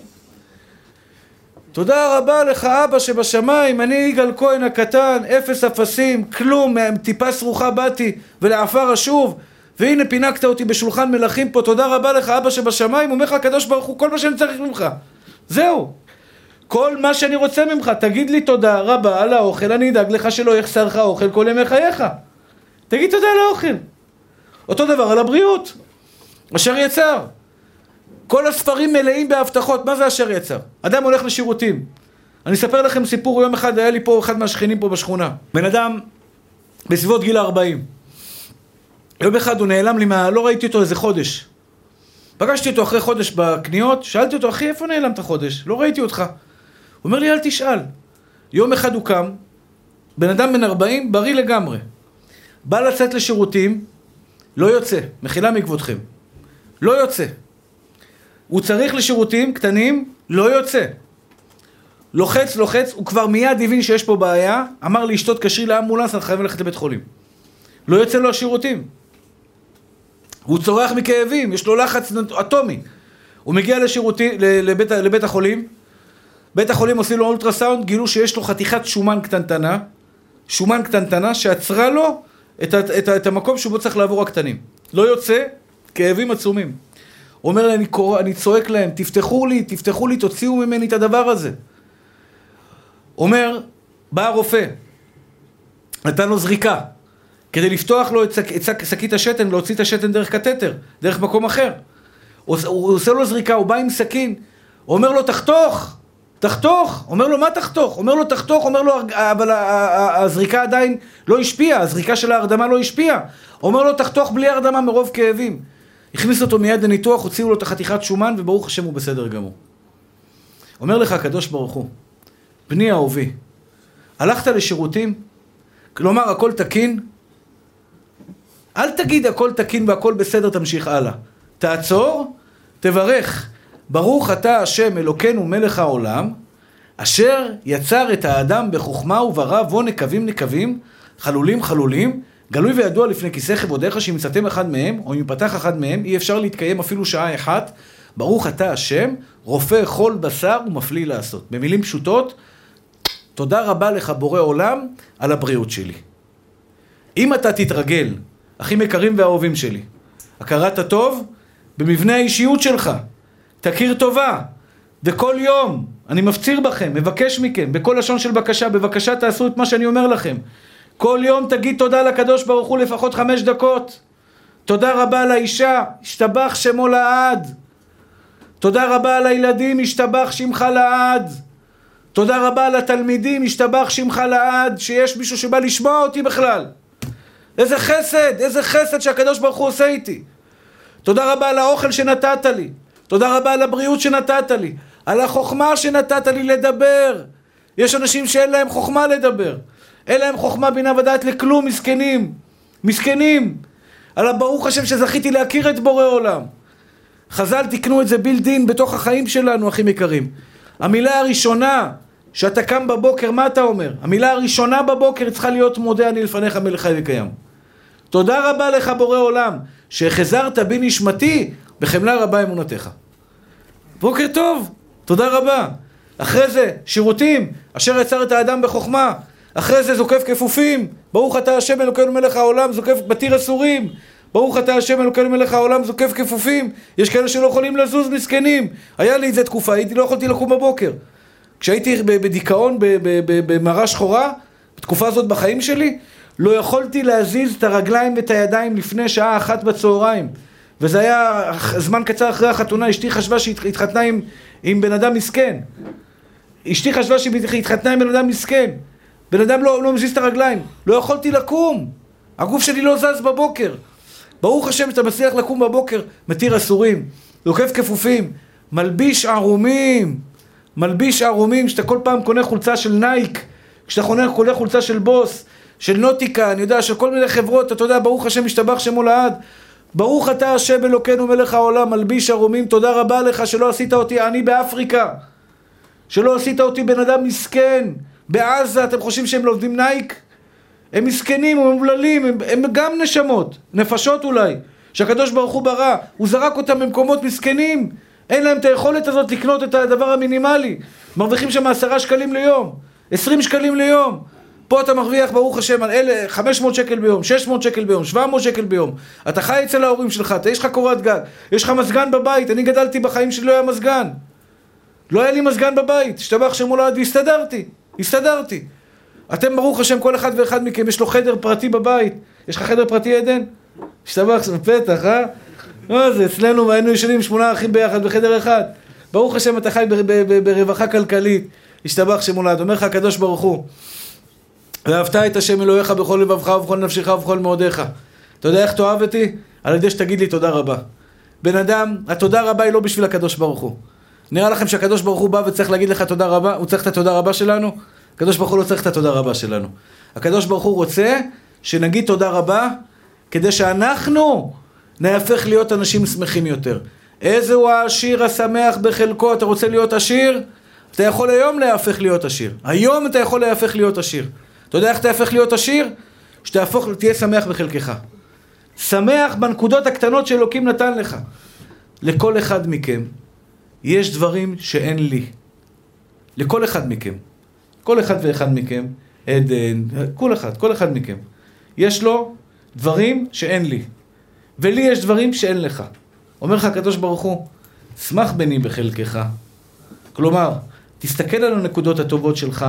תודה רבה לך אבא שבשמיים, אני יגאל כהן הקטן, אפס אפסים, כלום, טיפה סרוחה באתי ולעפר אשוב והנה פינקת אותי בשולחן מלכים פה, תודה רבה לך אבא שבשמיים, אומר לך הקדוש ברוך הוא כל מה שאני צריך ממך זהו כל מה שאני רוצה ממך, תגיד לי תודה רבה על האוכל, אני אדאג לך שלא יחסר לך אוכל כל ימי חייך תגיד תודה על האוכל אותו דבר על הבריאות אשר יצר כל הספרים מלאים בהבטחות, מה זה אשר יצר? אדם הולך לשירותים. אני אספר לכם סיפור, יום אחד היה לי פה אחד מהשכנים פה בשכונה. בן אדם בסביבות גיל 40. יום אחד הוא נעלם לי מה... לא ראיתי אותו איזה חודש. פגשתי אותו אחרי חודש בקניות, שאלתי אותו, אחי, איפה נעלמת חודש? לא ראיתי אותך. אומר לי, אל תשאל. יום אחד הוא קם, בן אדם בן 40, בריא לגמרי. בא לצאת לשירותים, לא יוצא, מחילה מכבודכם. לא יוצא. הוא צריך לשירותים קטנים, לא יוצא. לוחץ, לוחץ, הוא כבר מיד הבין שיש פה בעיה, אמר לאשתו תקשרי לאמבולנס, אנחנו חייבים ללכת לבית חולים. לא יוצא לו השירותים. הוא צורח מכאבים, יש לו לחץ אטומי. הוא מגיע לשירותי, לבית, לבית החולים, בית החולים עושים לו אולטרסאונד, גילו שיש לו חתיכת שומן קטנטנה, שומן קטנטנה שעצרה לו את, את, את, את המקום שבו צריך לעבור הקטנים. לא יוצא, כאבים עצומים. אומר לי, אני, קורא, אני צועק להם, תפתחו לי, תפתחו לי, תוציאו ממני את הדבר הזה. אומר, בא הרופא, נתן לו זריקה, כדי לפתוח לו את שקית השתן, להוציא את השתן דרך קטטר, דרך מקום אחר. הוא, הוא עושה לו זריקה, הוא בא עם סכין, אומר לו, תחתוך, תחתוך. אומר לו, מה תחתוך? אומר לו, תחתוך, אומר לו, אבל הזריקה עדיין לא השפיעה, הזריקה של ההרדמה לא השפיעה. אומר לו, תחתוך בלי הרדמה מרוב כאבים. הכניס אותו מיד לניתוח, הוציאו לו את החתיכת שומן, וברוך השם הוא בסדר גמור. אומר לך הקדוש ברוך הוא, בני אהובי, הלכת לשירותים? כלומר, הכל תקין? אל תגיד הכל תקין והכל בסדר, תמשיך הלאה. תעצור, תברך. ברוך אתה השם אלוקינו מלך העולם, אשר יצר את האדם בחוכמה וברא בו נקבים נקבים, חלולים חלולים, גלוי וידוע לפני כיסא כבודיך שאם יצאתם אחד מהם, או אם יפתח אחד מהם, אי אפשר להתקיים אפילו שעה אחת. ברוך אתה השם, רופא כל בשר ומפליא לעשות. במילים פשוטות, תודה רבה לך בורא עולם על הבריאות שלי. אם אתה תתרגל, אחים יקרים ואהובים שלי, הכרת הטוב במבנה האישיות שלך, תכיר טובה, וכל יום אני מפציר בכם, מבקש מכם, בכל לשון של בקשה, בבקשה תעשו את מה שאני אומר לכם. כל יום תגיד תודה לקדוש ברוך הוא לפחות חמש דקות. תודה רבה לאישה, השתבח שמו לעד. תודה רבה לילדים, השתבח שמך לעד. תודה רבה לתלמידים, השתבח שמך לעד, שיש מישהו שבא לשמוע אותי בכלל. איזה חסד, איזה חסד שהקדוש ברוך הוא עושה איתי. תודה רבה על האוכל שנתת לי. תודה רבה על הבריאות שנתת לי. על החוכמה שנתת לי לדבר. יש אנשים שאין להם חוכמה לדבר. אין להם חוכמה, בינה ודעת לכלום, מסכנים. מסכנים. על הברוך השם שזכיתי להכיר את בורא עולם. חז"ל תקנו את זה בילדין בתוך החיים שלנו, אחים יקרים. המילה הראשונה שאתה קם בבוקר, מה אתה אומר? המילה הראשונה בבוקר צריכה להיות מודה אני לפניך מלך חי וקיים. תודה רבה לך בורא עולם, שהחזרת בי נשמתי בחמלה רבה אמונתך. בוקר טוב, תודה רבה. אחרי זה, שירותים, אשר יצר את האדם בחוכמה. אחרי זה זוקף כפופים, ברוך אתה השם אלוקינו מלך העולם, זוקף בתיר אסורים, ברוך אתה השם אלוקינו מלך העולם, זוקף כפופים, יש כאלה שלא יכולים לזוז מסכנים, היה לי איזה תקופה, הייתי לא יכולתי לקום בבוקר. כשהייתי בדיכאון, במראה שחורה, בתקופה הזאת בחיים שלי, לא יכולתי להזיז את הרגליים ואת הידיים לפני שעה אחת בצהריים. וזה היה זמן קצר אחרי החתונה, אשתי חשבה שהיא התחתנה עם, עם בן אדם מסכן. אשתי חשבה שהיא התחתנה עם בן אדם מסכן. בן אדם לא, לא מזיז את הרגליים, לא יכולתי לקום. הגוף שלי לא זז בבוקר. ברוך השם שאתה מצליח לקום בבוקר, מתיר אסורים, לוקף כפופים, מלביש ערומים, מלביש ערומים, שאתה כל פעם קונה חולצה של נייק, כשאתה קונה חולצה של בוס, של נוטיקה, אני יודע, של כל מיני חברות, אתה יודע, ברוך השם משתבח שמו לעד. ברוך אתה השם אלוקינו מלך העולם, מלביש ערומים, תודה רבה לך שלא עשית אותי עני באפריקה. שלא עשית אותי בן אדם מסכן. בעזה אתם חושבים שהם לומדים נייק? הם מסכנים, הם מבוללים, הם, הם גם נשמות, נפשות אולי, שהקדוש ברוך הוא ברא, הוא זרק אותם במקומות מסכנים, אין להם את היכולת הזאת לקנות את הדבר המינימלי, מרוויחים שם עשרה שקלים ליום, עשרים שקלים ליום, פה אתה מרוויח ברוך השם על אלה 500 שקל ביום, 600 שקל ביום, 700 שקל ביום. אתה חי אצל ההורים שלך, אתה, יש לך קורת גג, יש לך מזגן בבית, אני גדלתי בחיים שלי לא היה מזגן. לא היה לי מזגן בבית, השתבח שם הולד והסתדרתי, הסתדרתי. אתם ברוך השם, כל אחד ואחד מכם יש לו חדר פרטי בבית. יש לך חדר פרטי עדן? השתבח שם פתח, אה? מה זה, אצלנו היינו ישנים שמונה אחים ביחד בחדר אחד. ברוך השם אתה חי ברווחה כלכלית. השתבח שם הולד. אומר לך הקדוש ברוך הוא ואהבת את השם אלוהיך בכל לבבך ובכל נפשך ובכל מאודיך. אתה יודע איך תאהב אותי? על ידי שתגיד לי תודה רבה. בן אדם, התודה רבה היא לא בשביל הקדוש ברוך הוא. נראה לכם שהקדוש ברוך הוא בא וצריך להגיד לך תודה רבה? הוא צריך את התודה רבה שלנו? הקדוש ברוך הוא לא צריך את התודה רבה שלנו. הקדוש ברוך הוא רוצה שנגיד תודה רבה כדי שאנחנו נהפך להיות אנשים שמחים יותר. איזה הוא העשיר השמח בחלקו? אתה רוצה להיות עשיר? אתה יכול היום להפך להיות עשיר. היום אתה יכול להפך להיות עשיר. אתה יודע איך אתה הופך להיות עשיר? שתהפוך, תהיה שמח בחלקך. שמח בנקודות הקטנות שאלוקים נתן לך. לכל אחד מכם יש דברים שאין לי. לכל אחד מכם. כל אחד ואחד מכם, עדן, כל אחד, כל אחד מכם. יש לו דברים שאין לי. ולי יש דברים שאין לך. אומר לך הקדוש ברוך הוא, שמח בני בחלקך. כלומר, תסתכל על הנקודות הטובות שלך,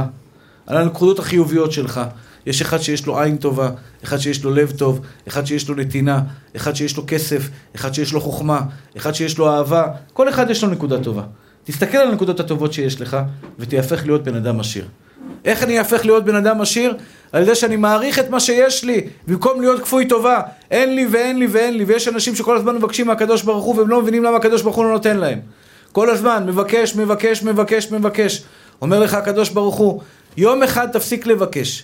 על הנקודות החיוביות שלך. יש אחד שיש לו עין טובה, אחד שיש לו לב טוב, אחד שיש לו נתינה, אחד שיש לו כסף, אחד שיש לו חוכמה, אחד שיש לו אהבה, כל אחד יש לו נקודה טובה. תסתכל על הנקודות הטובות שיש לך, ותהפך להיות בן אדם עשיר. איך אני אהפך להיות בן אדם עשיר? על ידי שאני מעריך את מה שיש לי, במקום להיות כפוי טובה. אין לי ואין לי ואין לי, ויש אנשים שכל הזמן מבקשים מהקדוש ברוך הוא, והם לא מבינים למה הקדוש ברוך הוא לא נותן להם. כל הזמן, מבקש, מבקש, מבקש, מבקש. אומר לך הקדוש ברוך הוא, יום אחד תפסיק לבקש.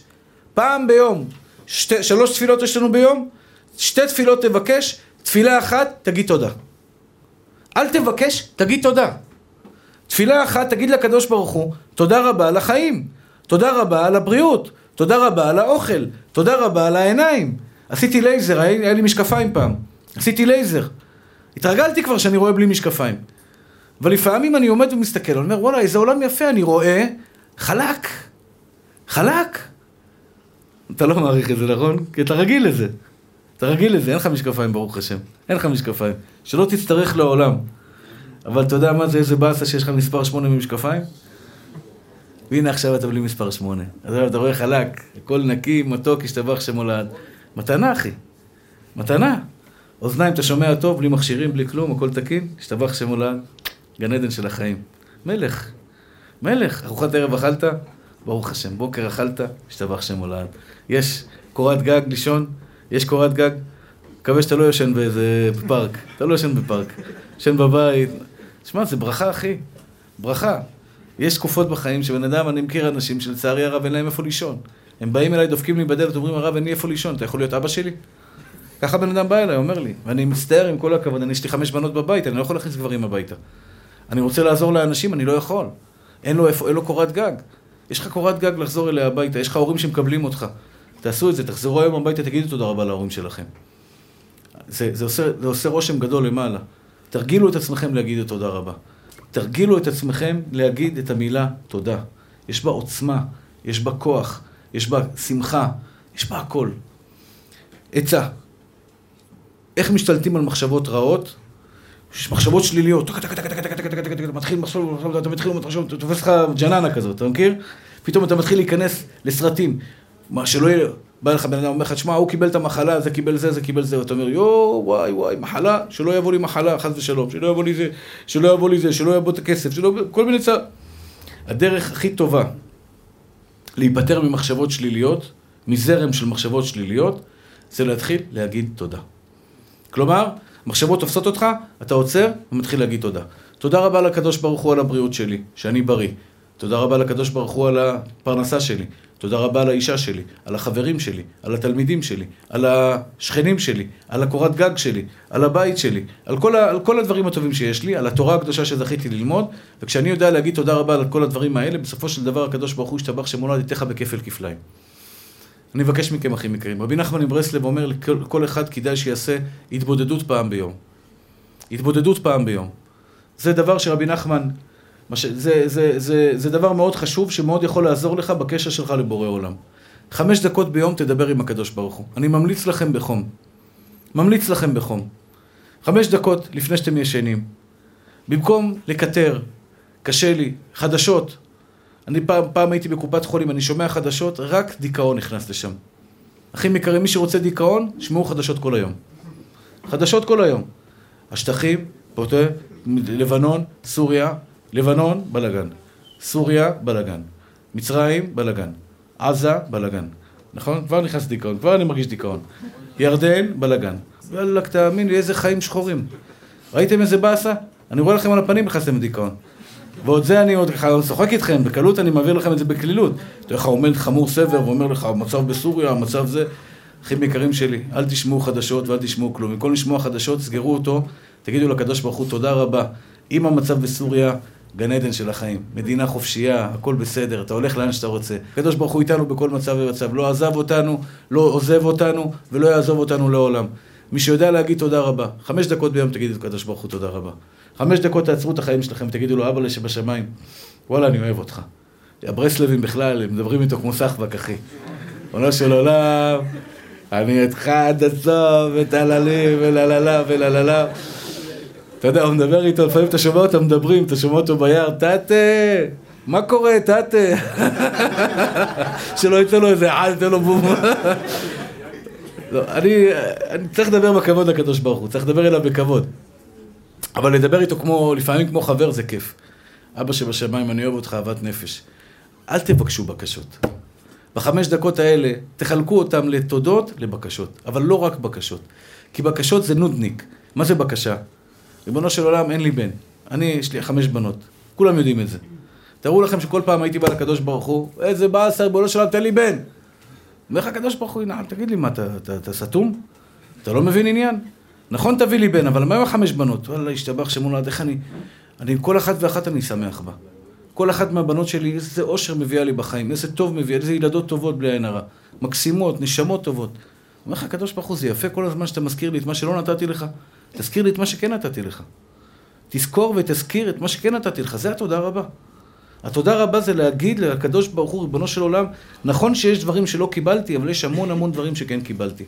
פעם ביום, שתי, שלוש תפילות יש לנו ביום, שתי תפילות תבקש, תפילה אחת, תגיד תודה. אל תבקש, תגיד תודה. תפילה אחת, תגיד לקדוש ברוך הוא, תודה רבה על החיים, תודה רבה על הבריאות, תודה רבה על האוכל, תודה רבה על העיניים. עשיתי לייזר, היה, היה לי משקפיים פעם. עשיתי לייזר. התרגלתי כבר שאני רואה בלי משקפיים. אבל לפעמים אני עומד ומסתכל, אני אומר, וואלה, איזה עולם יפה, אני רואה חלק. חלק. אתה לא מעריך את זה, נכון? כי אתה רגיל לזה. אתה רגיל לזה, אין לך משקפיים, ברוך השם. אין לך משקפיים. שלא תצטרך לעולם. אבל אתה יודע מה זה, איזה באסה שיש לך מספר שמונה ממשקפיים? והנה עכשיו אתה בלי מספר שמונה. אז אתה רואה חלק, הכל נקי, מתוק, השתבח שמולד. מתנה, אחי. מתנה. אוזניים, אתה שומע טוב, בלי מכשירים, בלי כלום, הכל תקין, השתבח שמולד. גן עדן של החיים. מלך. מלך. ארוחת ערב אכלת? ברוך השם. בוקר אכלת? השתבח שמולד. יש קורת גג לישון? יש קורת גג? מקווה שאתה לא יושן באיזה פארק. אתה לא יושן בפארק. יושן בבית. שמע, זה ברכה, אחי. ברכה. יש תקופות בחיים שבן אדם, אני מכיר אנשים שלצערי הרב אין להם איפה לישון. הם באים אליי, דופקים לי בדלת, אומרים, הרב, אין לי איפה לישון, אתה יכול להיות אבא שלי? ככה בן אדם בא אליי, אומר לי, ואני מצטער עם כל הכבוד, אני יש לי חמש בנות בבית, אני לא יכול להכניס גברים הביתה. אני רוצה לעזור לאנשים, אני לא יכול. אין לו, איפה, אין לו קורת גג. יש לך קורת גג לחזור אליה הביתה, יש לך הורים שמקבלים אותך. תעשו את זה, תחזרו היום הביתה, תגידו תודה רבה להורים שלכם. זה, זה, עושה, זה עושה רושם גדול למעלה. תרגילו את עצמכם להגיד את תודה רבה. תרגילו את עצמכם להגיד את המילה תודה. יש בה עוצמה, יש בה כוח, יש בה שמחה, יש בה הכל. עצה, איך משתלטים על מחשבות רעות? יש מחשבות שליליות, מתחיל מחשוב, אתה מתחיל לחשוב, אתה תופס לך ג'ננה כזאת, אתה מכיר? פתאום אתה מתחיל להיכנס לסרטים. מה, שלא יהיה, בא לך בן אדם, אומר לך, תשמע, הוא קיבל את המחלה, זה קיבל זה, זה קיבל זה, ואתה אומר, יואו, וואי, וואי, מחלה, שלא יבוא לי מחלה, חס ושלום, שלא יבוא לי זה, שלא יבוא לי זה, שלא יבוא את הכסף, שלא, כל מיני צער. הדרך הכי טובה להיפטר ממחשבות שליליות, מזרם של מחשבות שליליות, זה להתחיל להגיד תודה. כלומר, מחשבות תופסות אותך, אתה עוצר ומתחיל להגיד תודה. תודה רבה לקדוש ברוך הוא על הבריאות שלי, שאני בריא. תודה רבה לקדוש ברוך הוא על הפרנסה שלי. תודה רבה על האישה שלי, על החברים שלי, על התלמידים שלי, על השכנים שלי, על הקורת גג שלי, על הבית שלי, על כל, ה, על כל הדברים הטובים שיש לי, על התורה הקדושה שזכיתי ללמוד, וכשאני יודע להגיד תודה רבה על כל הדברים האלה, בסופו של דבר הקדוש ברוך הוא ישתבח שמולד איתך בכפל כפליים. אני מבקש מכם, אחים יקרים. רבי נחמן מברסלב אומר לכל אחד כדאי שיעשה התבודדות פעם ביום. התבודדות פעם ביום. זה דבר שרבי נחמן, זה, זה, זה, זה, זה דבר מאוד חשוב, שמאוד יכול לעזור לך בקשר שלך לבורא עולם. חמש דקות ביום תדבר עם הקדוש ברוך הוא. אני ממליץ לכם בחום. ממליץ לכם בחום. חמש דקות לפני שאתם ישנים. במקום לקטר, קשה לי, חדשות. אני פעם, פעם הייתי בקופת חולים, אני שומע חדשות, רק דיכאון נכנס לשם. אחים יקרים, מי שרוצה דיכאון, שמעו חדשות כל היום. חדשות כל היום. השטחים, פוטה, לבנון, סוריה, לבנון, בלאגן. סוריה, בלאגן. מצרים, בלאגן. עזה, בלאגן. נכון? כבר נכנס דיכאון, כבר אני מרגיש דיכאון. ירדן, בלאגן. וואלכ, תאמין לי, איזה חיים שחורים. ראיתם איזה באסה? אני רואה לכם על הפנים, נכנסתם לדיכאון. ועוד זה אני עוד ככה משוחק איתכם, בקלות אני מעביר לכם את זה בקלילות. אתה יודע עומד חמור סבר ואומר לך, המצב בסוריה, המצב זה... אחים יקרים שלי, אל תשמעו חדשות ואל תשמעו כלום. במקום לשמוע חדשות, סגרו אותו, תגידו לקדוש ברוך הוא תודה רבה. אם המצב בסוריה, גן עדן של החיים. מדינה חופשייה, הכל בסדר, אתה הולך לאן שאתה רוצה. הקדוש ברוך הוא איתנו בכל מצב ומצב. לא עזב אותנו, לא עוזב אותנו, ולא יעזוב אותנו לעולם. מי שיודע להגיד תודה רבה, חמש דקות ביום תגידו לקדוש ברוך הוא תודה רבה. חמש דקות תעצרו את החיים שלכם, תגידו לו, אבא שבשמיים, וואלה, אני אוהב אותך. הברסלבים בכלל, הם מדברים איתו כמו סחבק, אחי. עונה של עולם, אני איתך עד הסוף, וטללים, ולללה, ולללה. אתה יודע, הוא מדבר איתו, לפעמים אתה שומע אותם מדברים, אתה שומע אותו ביער, טאטה, מה קורה, טאטה? שלא יצא לו איזה על, יצא לו בום. לא, אני, אני צריך לדבר בכבוד לקדוש ברוך הוא, צריך לדבר אליו בכבוד. אבל לדבר איתו כמו, לפעמים כמו חבר זה כיף. אבא שבשמיים, אני אוהב אותך אהבת נפש. אל תבקשו בקשות. בחמש דקות האלה, תחלקו אותם לתודות, לבקשות. אבל לא רק בקשות. כי בקשות זה נודניק. מה זה בקשה? ריבונו של עולם, אין לי בן. אני, יש לי חמש בנות. כולם יודעים את זה. תארו לכם שכל פעם הייתי בא לקדוש ברוך הוא, איזה באסה, ריבונו של עולם, תן לי בן. אומר לך הקדוש ברוך הוא, ינעל, תגיד לי, מה, אתה, אתה, אתה סתום? אתה לא מבין עניין? נכון, תביא לי בן, אבל מה עם החמש בנות? וואלה, השתבח שמולד, איך אני... אני, עם כל אחת ואחת אני שמח בה. כל אחת מהבנות שלי, איזה אושר מביאה לי בחיים, איזה טוב מביאה, איזה ילדות טובות בלי עין הרע. מקסימות, נשמות טובות. אומר לך הקדוש ברוך הוא, זה יפה כל הזמן שאתה מזכיר לי את מה שלא נתתי לך. תזכיר לי את מה שכן נתתי לך. תזכור ותזכיר את מה שכן נתתי לך, זה התודה רבה. התודה רבה זה להגיד לקדוש ברוך הוא, ריבונו של עולם, נכון שיש דברים שלא קיבלתי, אבל יש המון המון דברים שכן קיבלתי.